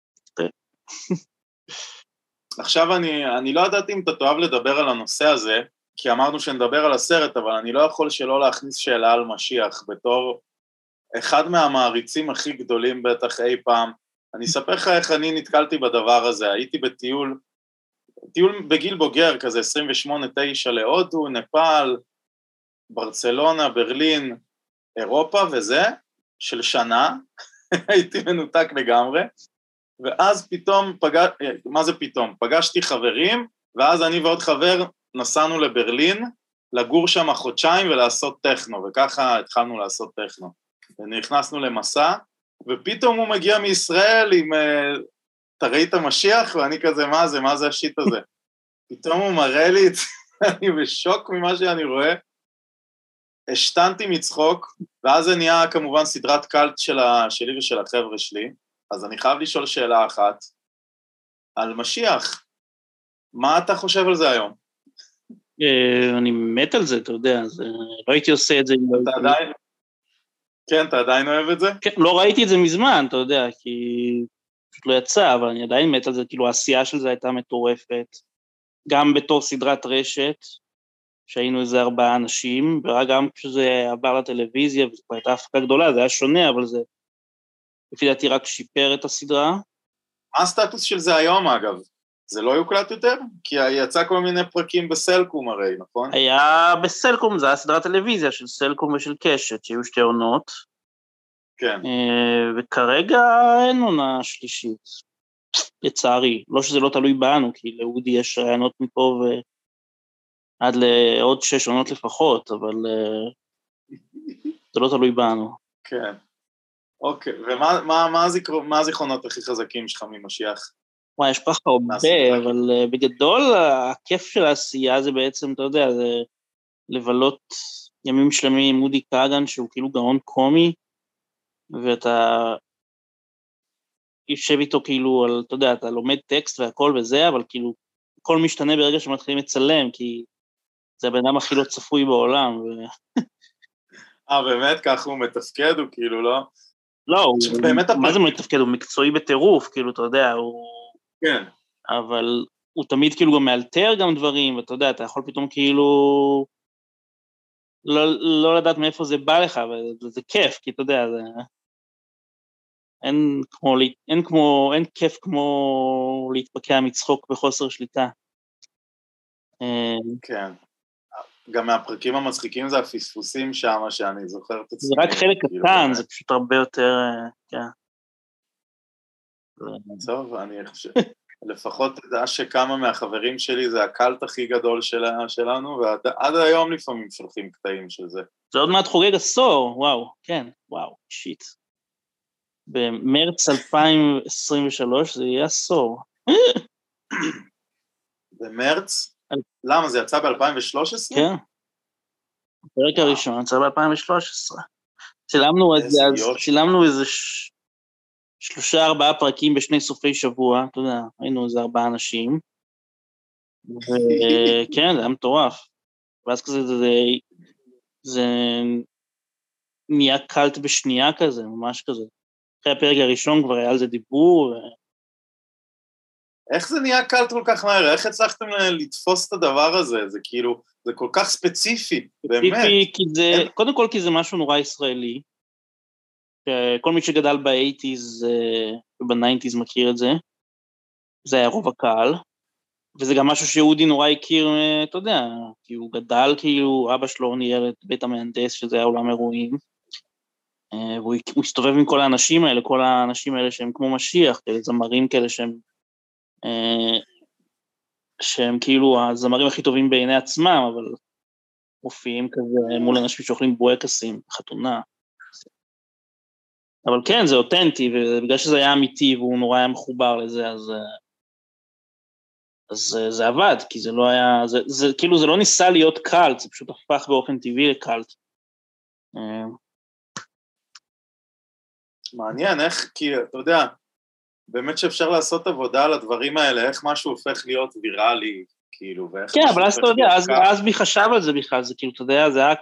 עכשיו אני, אני לא ידעתי אם אתה תאהב לדבר על הנושא הזה, כי אמרנו שנדבר על הסרט, אבל אני לא יכול שלא להכניס שאלה על משיח בתור אחד מהמעריצים הכי גדולים בטח אי פעם. אני אספר לך איך אני נתקלתי בדבר הזה, הייתי בטיול, טיול בגיל בוגר, כזה 28-9 להודו, נפאל, ברצלונה, ברלין, אירופה וזה, של שנה, הייתי מנותק לגמרי, ואז פתאום, פגש... מה זה פתאום? פגשתי חברים, ואז אני ועוד חבר נסענו לברלין, לגור שם חודשיים ולעשות טכנו, וככה התחלנו לעשות טכנו. ונכנסנו למסע, ופתאום הוא מגיע מישראל עם אה, תראי את המשיח, ואני כזה, מה זה, מה זה השיט הזה? פתאום הוא מראה לי את זה, אני בשוק ממה שאני רואה. השתנתי מצחוק, ואז זה נהיה כמובן סדרת קאלט. שלי ושל החבר'ה שלי, אז אני חייב לשאול שאלה אחת, על משיח, מה אתה חושב על זה היום? אה, אני מת על זה, אתה יודע, זה... לא הייתי עושה את זה. אתה עדיין? כן, אתה עדיין אוהב את זה? כן, לא ראיתי את זה מזמן, אתה יודע, כי פשוט לא יצא, אבל אני עדיין מת על זה, כאילו העשייה של זה הייתה מטורפת. גם בתור סדרת רשת, שהיינו איזה ארבעה אנשים, וגם כשזה עבר לטלוויזיה, וזו הייתה הפקה גדולה, זה היה שונה, אבל זה לפי דעתי רק שיפר את הסדרה. מה הסטטוס של זה היום אגב? זה לא יוקלט יותר? כי יצא כל מיני פרקים בסלקום הרי, נכון? היה בסלקום, זה היה סדרת טלוויזיה של סלקום ושל קשת, שהיו שתי עונות. כן. אה, וכרגע אין עונה שלישית, לצערי. לא שזה לא תלוי בנו, כי לאודי יש רעיונות מפה ו... עד לעוד שש עונות לפחות, אבל אה, זה לא תלוי בנו. כן. אוקיי, ומה מה, מה, הזיכר... מה הזיכרונות הכי חזקים שלך ממשיח? וואי, יש כל כך הרבה, אבל uh, בגדול הכיף של העשייה זה בעצם, אתה יודע, זה לבלות ימים שלמים עם אודי כגן, שהוא כאילו גאון קומי, ואתה יושב איתו כאילו על, אתה יודע, אתה לומד טקסט והכל וזה, אבל כאילו, הכל משתנה ברגע שמתחילים לצלם, כי זה הבן אדם הכי לא צפוי בעולם. ו... אה, באמת? ככה הוא מתפקד? הוא כאילו לא... לא, הוא, באמת מה זה מתפקד? הוא מקצועי בטירוף, כאילו, אתה יודע, הוא... כן. אבל הוא תמיד כאילו גם מאלתר גם דברים, ואתה יודע, אתה יכול פתאום כאילו... לא, לא לדעת מאיפה זה בא לך, וזה כיף, כי אתה יודע, זה... אין כמו, אין כמו, אין כיף כמו להתפקע מצחוק בחוסר שליטה. אה, כן. גם מהפרקים המצחיקים זה הפספוסים שם, שאני זוכר את עצמי. זה רק חלק כאילו, קטן, זה פשוט הרבה יותר, אה, כן. טוב, אני חושב, לפחות תדע שכמה מהחברים שלי זה הקאלט הכי גדול שלה, שלנו, ועד היום לפעמים שולחים קטעים של זה. זה עוד מעט חוגג עשור, וואו, כן, וואו, שיט. במרץ 2023 זה יהיה עשור. במרץ? למה, זה יצא ב-2013? כן. הפרק הראשון יצא ב-2013. צילמנו איזה, צילמנו איזה שלושה ארבעה פרקים בשני סופי שבוע, אתה יודע, היינו איזה ארבעה אנשים. וכן, זה היה מטורף. ואז כזה זה, זה נהיה קלט בשנייה כזה, ממש כזה. אחרי הפרק הראשון כבר היה על זה דיבור. איך זה נהיה קל כל כך מהר? איך הצלחתם לתפוס את הדבר הזה? זה כאילו, זה כל כך ספציפי, באמת. ספציפי, כי זה, אין... קודם כל כי זה משהו נורא ישראלי. כל מי שגדל ב eighties וב nineties מכיר את זה. זה היה רוב הקהל. וזה גם משהו שאודי נורא הכיר, אה, אתה יודע, כי הוא גדל כאילו, אבא שלו ניהל את בית המהנדס, שזה היה עולם אירועים. אה, והוא הסתובב עם כל האנשים האלה, כל האנשים האלה שהם כמו משיח, כאלה זמרים כאלה שהם אה, שהם כאילו הזמרים הכי טובים בעיני עצמם, אבל מופיעים כזה מול אנשים שאוכלים בואקסים, חתונה. אבל כן, זה אותנטי, ובגלל שזה היה אמיתי והוא נורא היה מחובר לזה, אז, אז זה עבד, כי זה לא היה, זה, זה כאילו זה לא ניסה להיות קאלט, זה פשוט הפך באופן טבעי לקאלט. אה, מעניין, איך, כי אתה יודע, באמת שאפשר לעשות עבודה על הדברים האלה, איך משהו הופך להיות ויראלי, כאילו, ואיך... כן, אבל אז אתה יודע, אז, אז מי חשב על זה בכלל, זה כאילו, אתה יודע, זה רק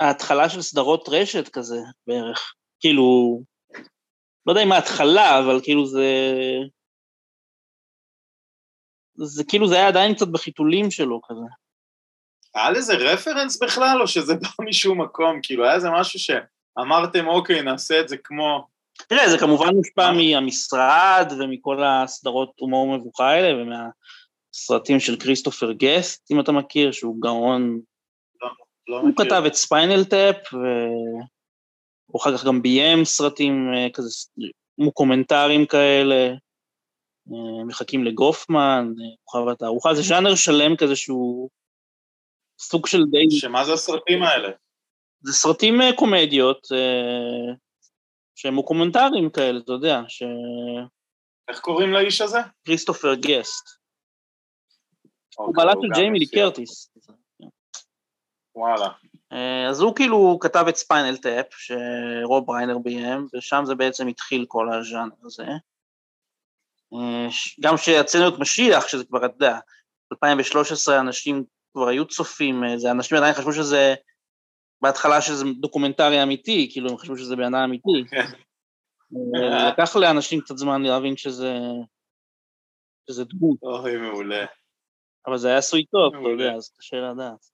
ההתחלה של סדרות רשת כזה, בערך. כאילו, לא יודע אם ההתחלה, אבל כאילו זה... זה כאילו, זה היה עדיין קצת בחיתולים שלו כזה. היה לזה רפרנס בכלל, או שזה בא משום מקום? כאילו, היה איזה משהו שאמרתם, אוקיי, נעשה את זה כמו... תראה, זה כמובן מושפע מהמשרד ומכל הסדרות הומור מבוכה האלה ומהסרטים של כריסטופר גסט, אם אתה מכיר, שהוא גאון. לא, לא מכיר. כתב את Spinal Tap, והוא אחר כך גם ביים סרטים אה, כזה, מוקומנטרים כאלה, אה, מחכים לגופמן, כוכב התערוכה, זה ז'אנר שלם כזה שהוא סוג של די... שמה זה הסרטים האלה? זה סרטים קומדיות, שהם מוקומנטריים כאלה, אתה יודע, ש... איך קוראים לאיש הזה? כריסטופר גסט. הוא אוקיי, בעלה של ג'יימי לי. קרטיס. וואלה. אה, אז הוא כאילו כתב את Spinal Tap, שרוב ריינר ביים, ושם זה בעצם התחיל כל הז'אנר הזה. אה, גם שיצאנו את משיח, שזה כבר, אתה יודע, 2013 אנשים כבר היו צופים, אה, זה אנשים עדיין חשבו שזה, בהתחלה שזה דוקומנטרי אמיתי, כאילו הם חשבו שזה בן אדם אמיתי. כן. אה, לקח לאנשים קצת זמן להבין שזה, שזה דמות, אוי, מעולה. אבל זה היה עשוי טוב, אתה. יודע, אז קשה לדעת.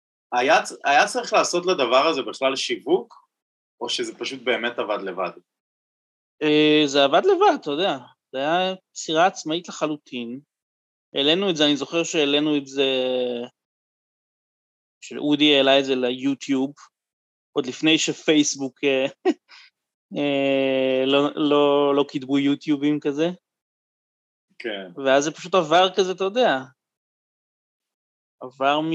היה, צריך לעשות לדבר הזה בכלל שיווק, או שזה פשוט באמת עבד לבד? אה, זה עבד לבד, אתה יודע, זה היה יצירה עצמאית לחלוטין. העלינו את זה, אני זוכר שהעלינו את זה, שאודי העלה את זה ליוטיוב, עוד לפני שפייסבוק אה, אה, לא, לא, לא קידמו יוטיובים כזה, כן. ואז זה פשוט עבר כזה, אתה יודע, עבר מ...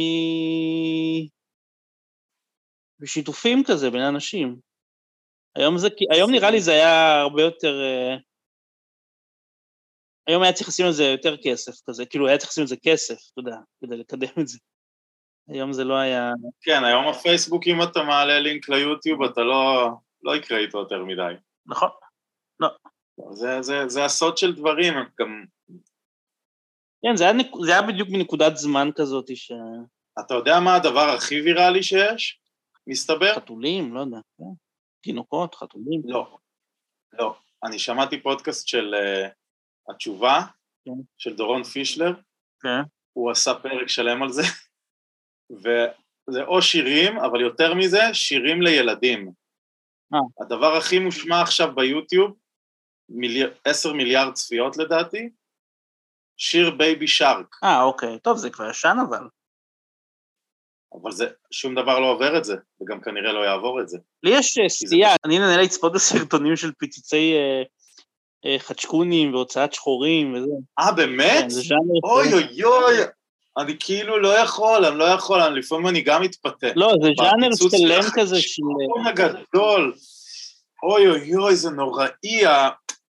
בשיתופים כזה בין אנשים. היום זה, היום נראה לי זה היה הרבה יותר... אה, היום היה צריך לשים על זה יותר כסף כזה, כאילו היה צריך לשים על זה כסף, אתה יודע, כדי לקדם את זה. היום זה לא היה... כן, היום הפייסבוק, אם אתה מעלה לינק ליוטיוב, אתה לא, לא יקרה איתו יותר מדי. נכון. זה, זה, זה הסוד של דברים, גם... כן, זה היה, נק... זה היה בדיוק בנקודת זמן כזאת ש... אתה יודע מה הדבר הכי ויראלי שיש? מסתבר? חתולים, לא יודע. תינוקות, חתולים. לא. לא. אני שמעתי פודקאסט של uh, התשובה, כן. של דורון פישלר, כן. הוא עשה פרק שלם על זה, וזה או שירים, אבל יותר מזה, שירים לילדים. אה. הדבר הכי מושמע עכשיו ביוטיוב, מילי... 10 מיליארד צפיות לדעתי, שיר Baby Shark, אה, אוקיי. טוב, זה כבר ישן אבל. אבל זה, שום דבר לא עובר את זה, וגם כנראה לא יעבור את זה. לי יש אה, סטייה, אני נהנה לצפות בסרטונים של פיצוצי אה, אה, חדשקונים והוצאת שחורים וזה. אה, באמת? כן, זה. אוי אוי אוי, אני כאילו לא יכול, אני לא יכול, אני, לפעמים אני גם מתפתה. לא, זה ז'אנר שלם כזה של... החשבון הגדול. אוי אוי אוי, זה נוראי.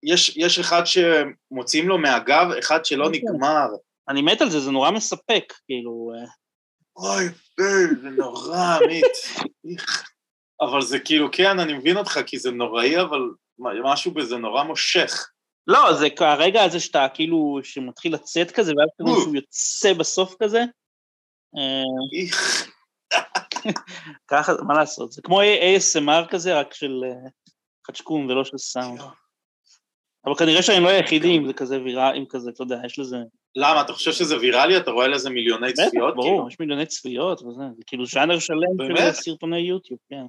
יש, יש אחד שמוציאים לו מהגב, אחד שלא כן. נגמר. אני מת על זה, זה נורא מספק, כאילו... אה, אוי, בי, זה נורא, עמית. אבל זה כאילו, כן, אני מבין אותך, כי זה נוראי, אבל משהו בזה נורא מושך. לא, זה הרגע הזה שאתה כאילו, שמתחיל לצאת כזה, ואז כאילו. שהוא יוצא בסוף כזה. אה. ככה, מה לעשות, זה כמו ASMR כזה, רק של אה, חדשקום ולא של סאונד. אבל כנראה שאני לא היחידי אם זה כזה ויראלי, אם כזה, אתה יודע, יש לזה... למה, אתה חושב שזה ויראלי? אתה רואה לזה מיליוני בטח, צפיות? ברור, כאילו? יש מיליוני צפיות וזה, זה כאילו ז'אנר שלם של? סרטוני יוטיוב, כן.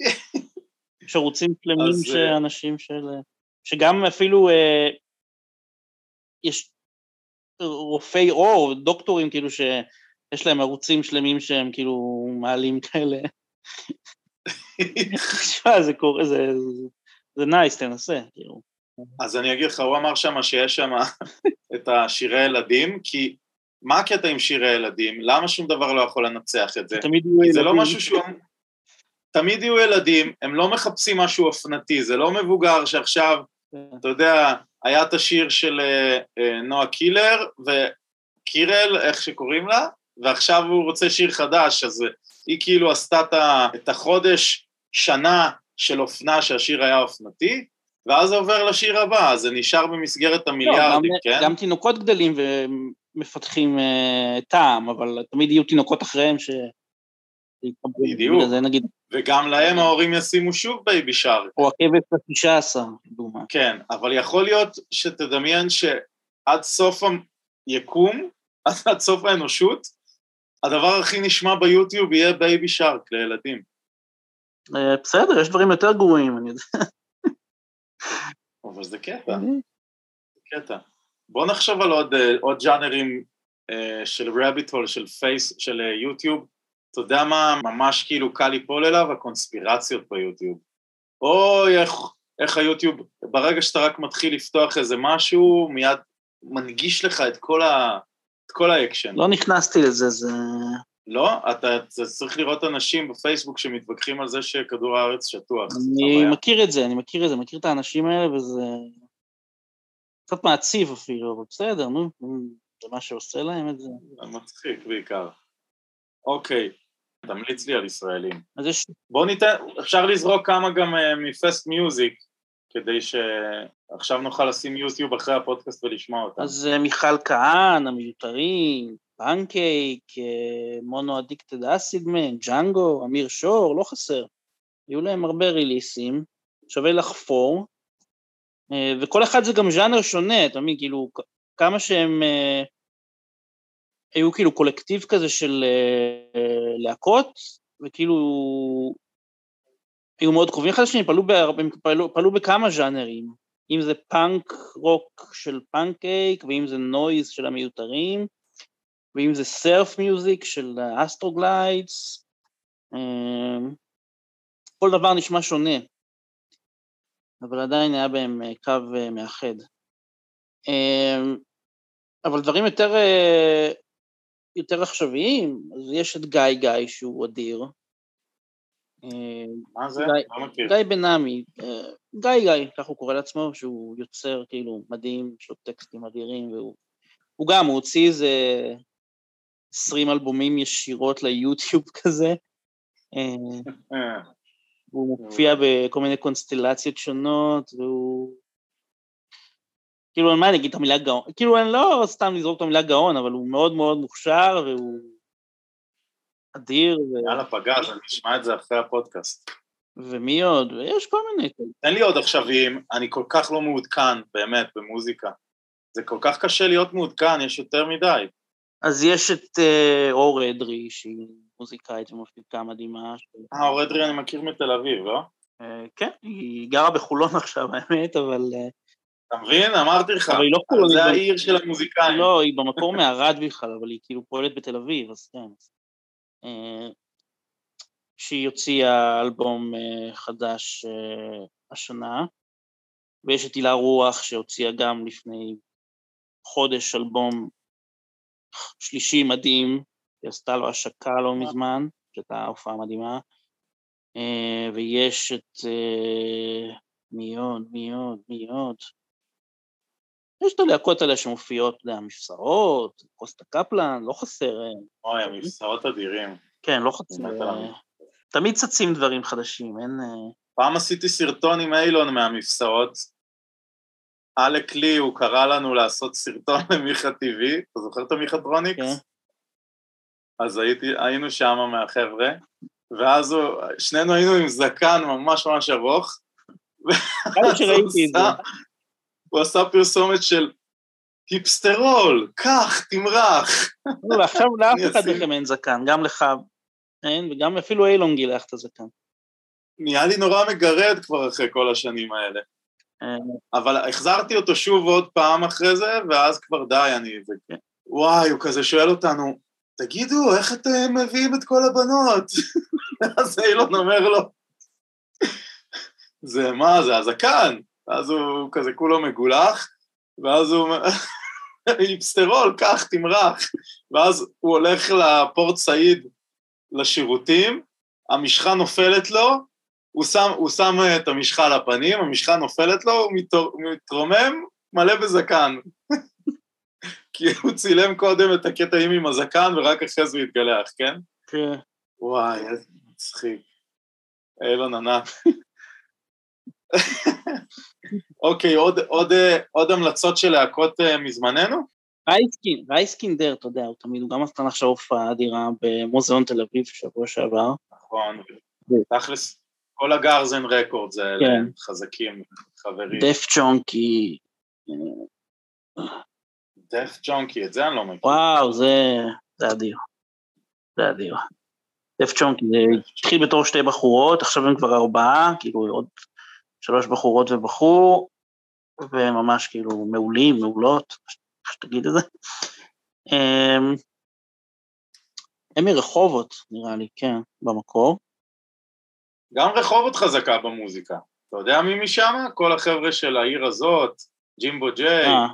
יש ערוצים שלמים אז, של אה, אנשים של... שגם אפילו אה, יש רופאי עור, דוקטורים כאילו שיש להם ערוצים שלמים שהם כאילו מעלים כאלה. תשמע, זה קורה, זה, זה, nice, תנסה, כאילו. אז אני אגיד לך, הוא אמר שם שיש שם את השירי ילדים, כי מה הקטע עם שירי ילדים? למה שום דבר לא יכול לנצח את זה? תמיד יהיו כי זה לא ילדים. משהו שהוא... תמיד יהיו ילדים, הם לא מחפשים משהו אופנתי, זה לא מבוגר שעכשיו. אתה יודע, היה את השיר של אה, אה, נועה קילר, וקירל, איך שקוראים לה, ועכשיו הוא רוצה שיר חדש, אז היא כאילו עשתה את החודש, שנה של אופנה שהשיר היה אופנתי, ואז זה עובר לשיר הבא, אז זה נשאר במסגרת לא, המיליארדים, גם, כן? גם תינוקות גדלים ומפתחים אה, טעם, אבל תמיד יהיו תינוקות אחריהם ש... בדיוק. זה נגיד, וגם להם ההורים ישימו שוב Baby Shark. או הכבש התשע עשר, לדוגמה. כן, אבל יכול להיות שתדמיין שעד סוף היקום, עד סוף האנושות, הדבר הכי נשמע ביוטיוב יהיה Baby Shark לילדים. אה, בסדר, יש דברים יותר גרועים, אני יודע. אבל זה קטע, זה קטע. בוא נחשוב על עוד, אה, עוד ג'אנרים אה, של rabbit hole, של פייס, של אה, יוטיוב. אתה יודע מה ממש כאילו קל ליפול אליו? הקונספירציות ביוטיוב. אוי, איך, איך היוטיוב, ברגע שאתה רק מתחיל לפתוח איזה משהו, מיד מנגיש לך את כל, ה, את כל האקשן. לא נכנסתי לזה, זה... לא? אתה, אתה צריך לראות אנשים בפייסבוק שמתווכחים על זה שכדור הארץ שטוח. אני. מכיר את זה, אני מכיר את זה, מכיר את האנשים האלה, וזה קצת מעציב אפילו, אבל בסדר, נו, זה מה שעושה להם את זה. זה מצחיק בעיקר. אוקיי, תמליץ לי על ישראלים. אז יש, בוא ניתן, אפשר לזרוק כמה גם אה, מ Fast Music, כדי שעכשיו נוכל לשים יוטיוב אחרי הפודקאסט ולשמוע אותם. אז אה, מיכל כהן, המיותרים, פנקייק, אה, מונו אדיקטד אסידמן, ג'אנגו, אמיר שור, לא חסר. היו להם הרבה ריליסים, שווה לחפור, אה, וכל אחד זה גם ז'אנר שונה, אתה מבין, כאילו, כמה שהם אה, היו כאילו קולקטיב כזה של אה, אה, להקות, וכאילו היו מאוד קרובים אחד לשני, פעלו, פעלו, פעלו בכמה ז'אנרים, אם זה פאנק רוק של פאנקייק, ואם זה noise של המיותרים, ואם זה surf music של Astroglides, אמ, כל דבר נשמע שונה, אבל עדיין היה בהם אה, קו אה, מאחד. אבל דברים יותר, אה, יותר עכשוויים, אז יש את גיא גיא שהוא אדיר. אמ, מה זה? גיא- לא מכיר. גיא בן עמי, אה, גיא גיא, כך הוא קורא לעצמו, שהוא יוצר כאילו מדהים, יש לו טקסטים אדירים, והוא הוא גם, הוא הוציא איזה 20 אלבומים ישירות ליוטיוב כזה, אה, אה, הוא מופיע בכל מיני קונסטלציות שונות, והוא... כאילו, מה אני אגיד את המילה גאון? כאילו, אני לא סתם לזרוק את המילה גאון, אבל הוא מאוד מאוד מוכשר, והוא אדיר, ו... יאללה פגז, אני אשמע את זה אחרי הפודקאסט. ומי עוד? ויש כל מיני. תן לי עוד עכשוויים, אני כל כך לא מעודכן, באמת, במוזיקה. זה כל כך קשה להיות מעודכן, יש יותר מדי. אז יש את אה, אור אדרי, שהיא מוזיקאית ומפיקה מדהימה. אה, אור אדרי אני מכיר מתל אביב, לא? אה, כן, היא גרה בחולון עכשיו, האמת, אבל... אה, אתה מבין? אמרתי לך. לא. זה העיר של המוזיקאים. לא, היא במקור מערד בכלל, אבל היא כאילו פועלת בתל אביב, אז כן. אה, שהיא הוציאה אלבום אה, חדש אה, השנה, ויש את הילה רוח שהוציאה גם לפני חודש אלבום שלישי מדהים, היא עשתה לו השקה לא מזמן, שהייתה הופעה מדהימה, ויש את מי עוד, מי עוד, מי עוד. יש את הלהקות האלה שמופיעות, אתה יודע, מבשרות, קוסטה קפלן, לא חסר, אה, אוי, המבשרות אדירים. כן, לא חסר. אה, תמיד צצים דברים חדשים, אין... אה, פעם עשיתי סרטון עם אילון מהמבשרות. עלק לי, הוא קרא לנו לעשות סרטון למיכה טבעי, אתה זוכר את המיכה טרוניקס? כן. אז הייתי, היינו שם מהחבר'ה, ואז הוא, שנינו היינו עם זקן ממש ממש ארוך. שראיתי את זה. הוא עשה פרסומת של היפסטרול, קח, תמרח. לא, ועכשיו לאף אחד מכם אין זקן, גם לך אין, וגם אפילו אילון גילח את הזקן. נהיה לי נורא מגרד כבר אחרי כל השנים האלה. אה, אבל החזרתי אותו שוב עוד פעם אחרי זה, ואז כבר די, אני... כן. וואי, הוא כזה שואל אותנו, תגידו, איך אתם מביאים את כל הבנות? אז אילון אומר לו, זה מה, זה הזקן. אז הוא כזה כולו מגולח, ואז הוא אומר, היפסטרול, קח, תמרח. ואז הוא הולך לפורט סעיד לשירותים, המשחה נופלת לו, הוא שם, הוא שם אה, את המשחה על הפנים, המשחה נופלת לו, הוא מתרומם, מלא בזקן. כי הוא צילם קודם את הקטעים עם הזקן, ורק אחרי זה הוא התגלח, כן? כן. וואי, איזה מצחיק. אילון ענק. אוקיי, עוד, עוד, אה, עוד המלצות של להקות אה, מזמננו? רייסקין, רייסקינדר, אתה יודע, הוא תמיד, הוא גם עשתה עכשיו הופעה אדירה במוזיאון תל אביב שבוע שעבר. נכון. תכלס, כל הגרזן רקורד זה כן. חזקים, חברים. דף צ'ונקי, דף ג'ונקי, את זה אני לא מכיר. וואו, זה, זה אדיר. זה אדיר. דף צ'ונקי, זה התחיל בתור שתי בחורות, עכשיו הם כבר ארבעה, כאילו עוד שלוש בחורות ובחור, וממש כאילו מעולים, מעולות, איך שתגיד את זה. אמ, הם מרחובות, נראה לי, כן, במקור. גם רחובות חזקה במוזיקה. אתה יודע מי משם? כל החבר'ה של העיר הזאת, ג'ימבו ג'יי. אה,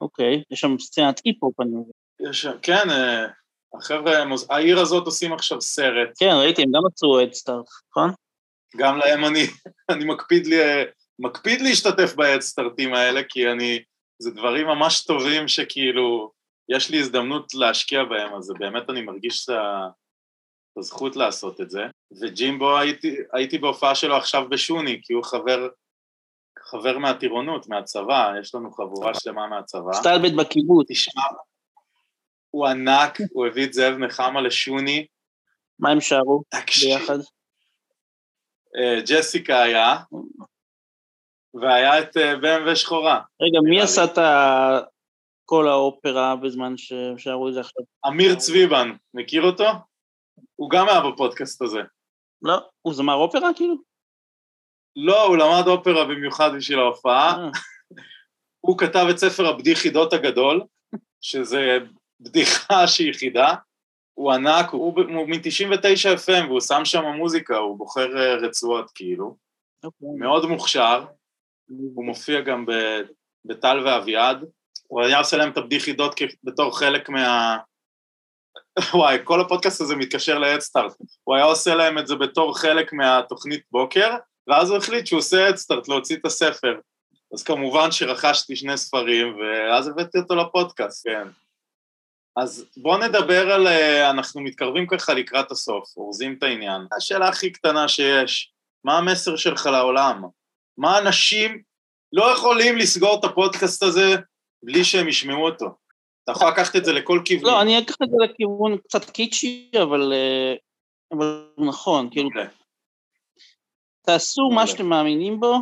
אוקיי, יש שם סצנת היפ-הופ, אני מבין. יש, כן, אה, החבר'ה, העיר הזאת עושים עכשיו סרט. כן, ראיתי, הם גם עצרו את סטארט, נכון? גם להם אני, אני מקפיד, לי, מקפיד להשתתף בהדסטארטים האלה, כי אני, זה דברים ממש טובים שכאילו, יש לי הזדמנות להשקיע בהם, אז באמת אני מרגיש את הזכות לעשות את זה. וג'ימבו, הייתי, הייתי בהופעה שלו עכשיו בשוני, כי הוא חבר, חבר מהטירונות, מהצבא, יש לנו חבורה שלמה מהצבא. סטלבט בקיבוץ. תשמע, הוא ענק, הוא הביא את זאב נחמה לשוני. מה הם שרו. ביחד? אה, ג'סיקה היה, והיה את אה, BMW שחורה. רגע, מי עשה. את כל האופרה בזמן ששרו את זה עכשיו? אמיר צביבן, מכיר אותו? הוא גם היה בפודקאסט הזה. לא, הוא זמר אופרה כאילו? לא, הוא למד אופרה במיוחד בשביל ההופעה. אה, הוא כתב את ספר הבדיח חידות הגדול, שזה בדיחה שהיא חידה. הוא ענק, הוא, הוא מ-99 FM והוא שם שם מוזיקה, הוא בוחר אה, רצועות כאילו. אוקיי. מאוד מוכשר, הוא מופיע גם בטל ואביעד. הוא היה עושה להם את הבדיח חידות כ- בתור חלק מה... וואי, כל הפודקאסט הזה מתקשר להדסטארט. הוא היה עושה להם את זה בתור חלק מהתוכנית בוקר, ואז הוא החליט שהוא עושה הדסטארט, להוציא את הספר. אז כמובן שרכשתי שני ספרים, ואז הבאתי אותו לפודקאסט, כן. אז בואו נדבר על... אה, אנחנו מתקרבים ככה לקראת הסוף, אורזים את העניין. השאלה הכי קטנה שיש, מה המסר שלך לעולם? מה אנשים לא יכולים לסגור את הפודקאסט הזה בלי שהם ישמעו אותו? אתה יכול לקחת את זה לכל כיוון. לא, אני אקח את זה לכיוון קצת קיצ'י, אבל אה, אבל נכון, כאילו, מעולה. תעשו מעולה. מה שאתם מאמינים בו,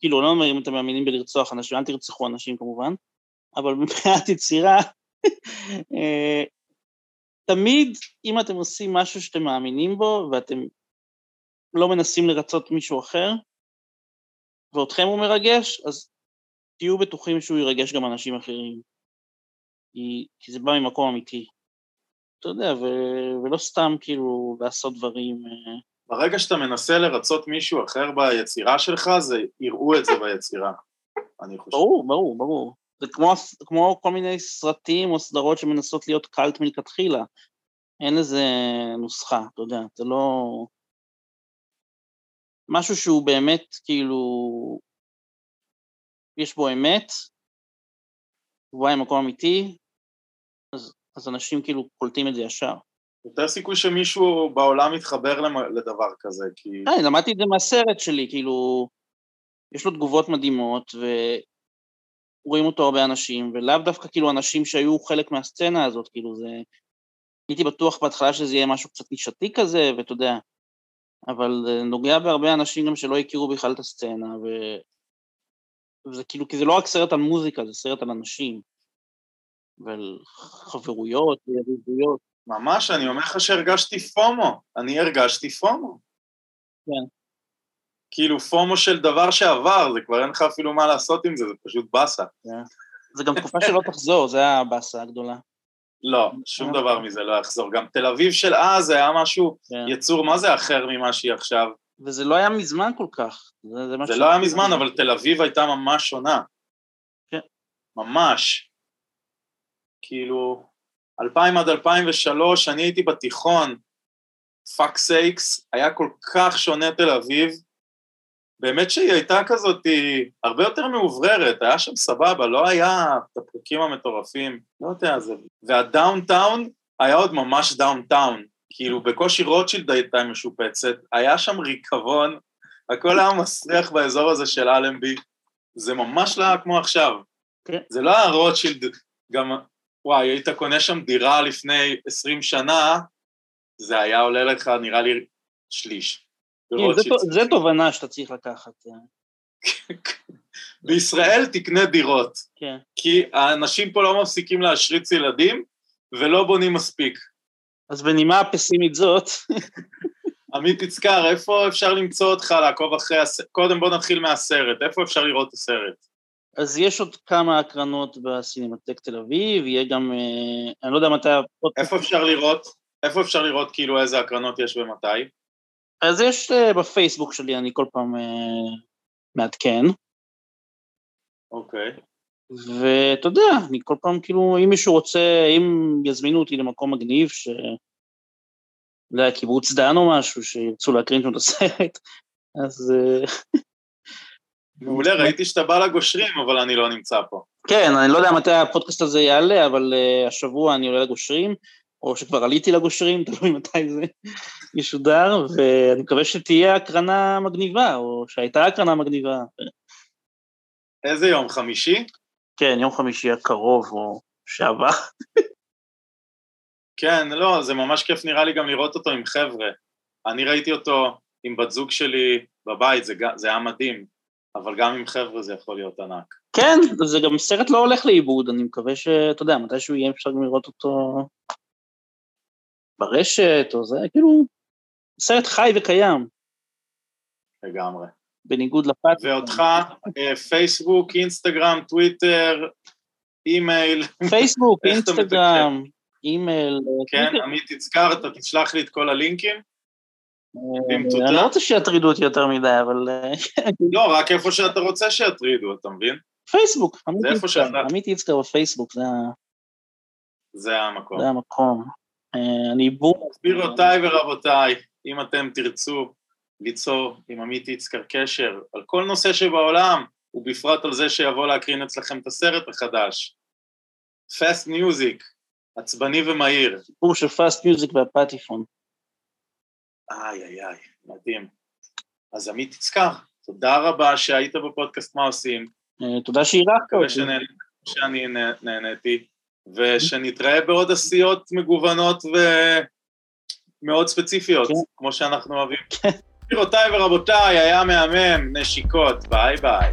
כאילו, לא אומר אם אתם מאמינים בלרצוח אנשים, אל תרצחו אנשים כמובן, אבל מבחינת יצירה, תמיד אם אתם עושים משהו שאתם מאמינים בו, ואתם לא מנסים לרצות מישהו אחר, ואותכם הוא מרגש, אז תהיו בטוחים שהוא ירגש גם אנשים אחרים. כי, כי זה בא ממקום אמיתי. אתה יודע, ו, ולא סתם כאילו לעשות דברים... אה, ברגע שאתה מנסה לרצות מישהו אחר ביצירה שלך, זה יראו את זה ביצירה, אני חושב. ברור, ברור, ברור. זה כמו, כמו כל מיני סרטים או סדרות שמנסות להיות קאלט מלכתחילה. אין לזה נוסחה, אתה יודע, זה לא... משהו שהוא באמת, כאילו, יש בו אמת, הוא בא ממקום אמיתי, אז, אז אנשים כאילו קולטים את זה ישר. יותר סיכוי שמישהו בעולם יתחבר לדבר כזה, כי... אה, למדתי את זה מהסרט שלי, כאילו, יש לו תגובות מדהימות, ורואים אותו הרבה אנשים, ולאו דווקא כאילו אנשים שהיו חלק מהסצנה הזאת, כאילו זה... הייתי בטוח בהתחלה שזה יהיה משהו קצת נישתי כזה, ואתה יודע, אבל זה נוגע בהרבה אנשים גם שלא הכירו בכלל את הסצנה, ו... וזה כאילו, כי זה לא רק סרט על מוזיקה, זה סרט על אנשים, ועל חברויות ויריבויות. ממש, אני אומר לך שהרגשתי פומו. אני הרגשתי פומו. כן. כאילו פומו של דבר שעבר, זה כבר אין לך אפילו מה לעשות עם זה, זה פשוט באסה. זה גם תקופה שלא תחזור, זה הבאסה הגדולה. לא, שום אוקיי. דבר מזה לא יחזור. גם תל אביב של אז היה משהו, כן. יצור, מה זה אחר ממה שהיא עכשיו? וזה לא היה מזמן כל כך. זה, לא היה מזמן, אבל תל אביב הייתה ממש שונה. כן. ממש. כאילו, 2000 עד 2003, אני הייתי בתיכון, fuck sakes, היה כל כך שונה תל אביב. באמת שהיא הייתה כזאת, היא הרבה יותר מאווררת, היה שם סבבה, לא היה את הפקקים המטורפים, לא יודע, זה... וה downtown היה עוד ממש downtown, כאילו בקושי רוטשילד הייתה משופצת, היה שם ריקבון, הכל היה מסריח באזור הזה של אלנבי, זה ממש לא היה כמו עכשיו. כן. זה לא היה רוטשילד, גם, וואי, היית קונה שם דירה לפני 20 שנה, זה היה עולה לך, נראה לי, שליש. זה, תובנה שאתה צריך לקחת. אה, בישראל תקנה דירות, כן. כי האנשים פה לא מפסיקים להשריץ ילדים ולא בונים מספיק. אז בנימה הפסימית זאת, עמית יצקר, איפה אפשר למצוא אותך, לעקוב אחרי הסרט? קודם בוא נתחיל מהסרט, איפה אפשר לראות את הסרט? אז יש עוד כמה הקרנות בסינמטק תל אביב, יהיה גם, אה, אני לא יודע מתי... איפה אפשר לראות? איפה אפשר לראות כאילו איזה הקרנות יש ומתי? אז יש uh, בפייסבוק שלי, אני כל פעם uh, מעדכן, אוקיי. ואתה יודע, אני כל פעם כאילו, אם מישהו רוצה, אם יזמינו אותי למקום מגניב, ש... לא יודע, קיבוץ דן או משהו, שירצו להקרין שם את הסרט, אז... אה, מעולה, ראיתי שאתה בא לגושרים, אבל אני לא נמצא פה. כן, אני לא יודע מתי הפודקאסט הזה יעלה, אבל uh, השבוע אני עולה לגושרים, או שכבר עליתי לגושרים, תלוי מתי זה ישודר, ואני מקווה שתהיה הקרנה מגניבה, או שהייתה הקרנה מגניבה. איזה יום, חמישי? כן, יום חמישי הקרוב, או שעבר. כן, לא, זה ממש כיף נראה לי גם לראות אותו עם חבר'ה. אני ראיתי אותו עם בת זוג שלי בבית, זה, זה היה מדהים, אבל גם עם חבר'ה זה יכול להיות ענק. כן, זה גם סרט לא הולך לאיבוד, אני מקווה שאתה יודע, מתישהו יהיה אפשר גם לראות אותו ברשת, או זה, כאילו, סרט חי וקיים. לגמרי. בניגוד ל Fast. ואותך, אה, פייסבוק, אינסטגרם, טוויטר, אימייל. פייסבוק, אינסטגרם, אימייל. אה, כן, עמית אתה תשלח לי את כל הלינקים. אה, אני לא רוצה שיטרידו אותי יותר מדי, אבל... לא, רק איפה שאתה רוצה שיטרידו, אתה מבין? פייסבוק. עמית יצקר בפייסבוק. זה המקום. זה המקום. אני בור... גבירותיי ורבותיי, אם אתם תרצו ליצור עם עמית יצקר קשר על כל נושא שבעולם, ובפרט על זה שיבוא להקרין אצלכם את הסרט החדש. פאסט מיוזיק, עצבני ומהיר. סיפור של Fast Music והפטיפון. איי איי איי, מדהים. אז עמית איצקר, תודה רבה שהיית בפודקאסט מה עושים. אה, תודה שאירחת אותי. שאני נהניתי, ושנתראה בעוד עשיות מגוונות ומאוד ספציפיות, כן. כמו שאנחנו אוהבים. כן. גבירותיי ורבותיי, היה מהמם, נשיקות, ביי ביי.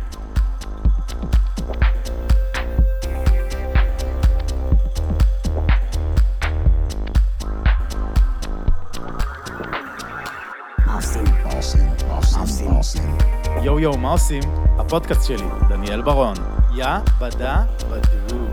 יואו יואו, מה עושים? הפודקאסט שלי, דניאל ברון. יא בדה בדו.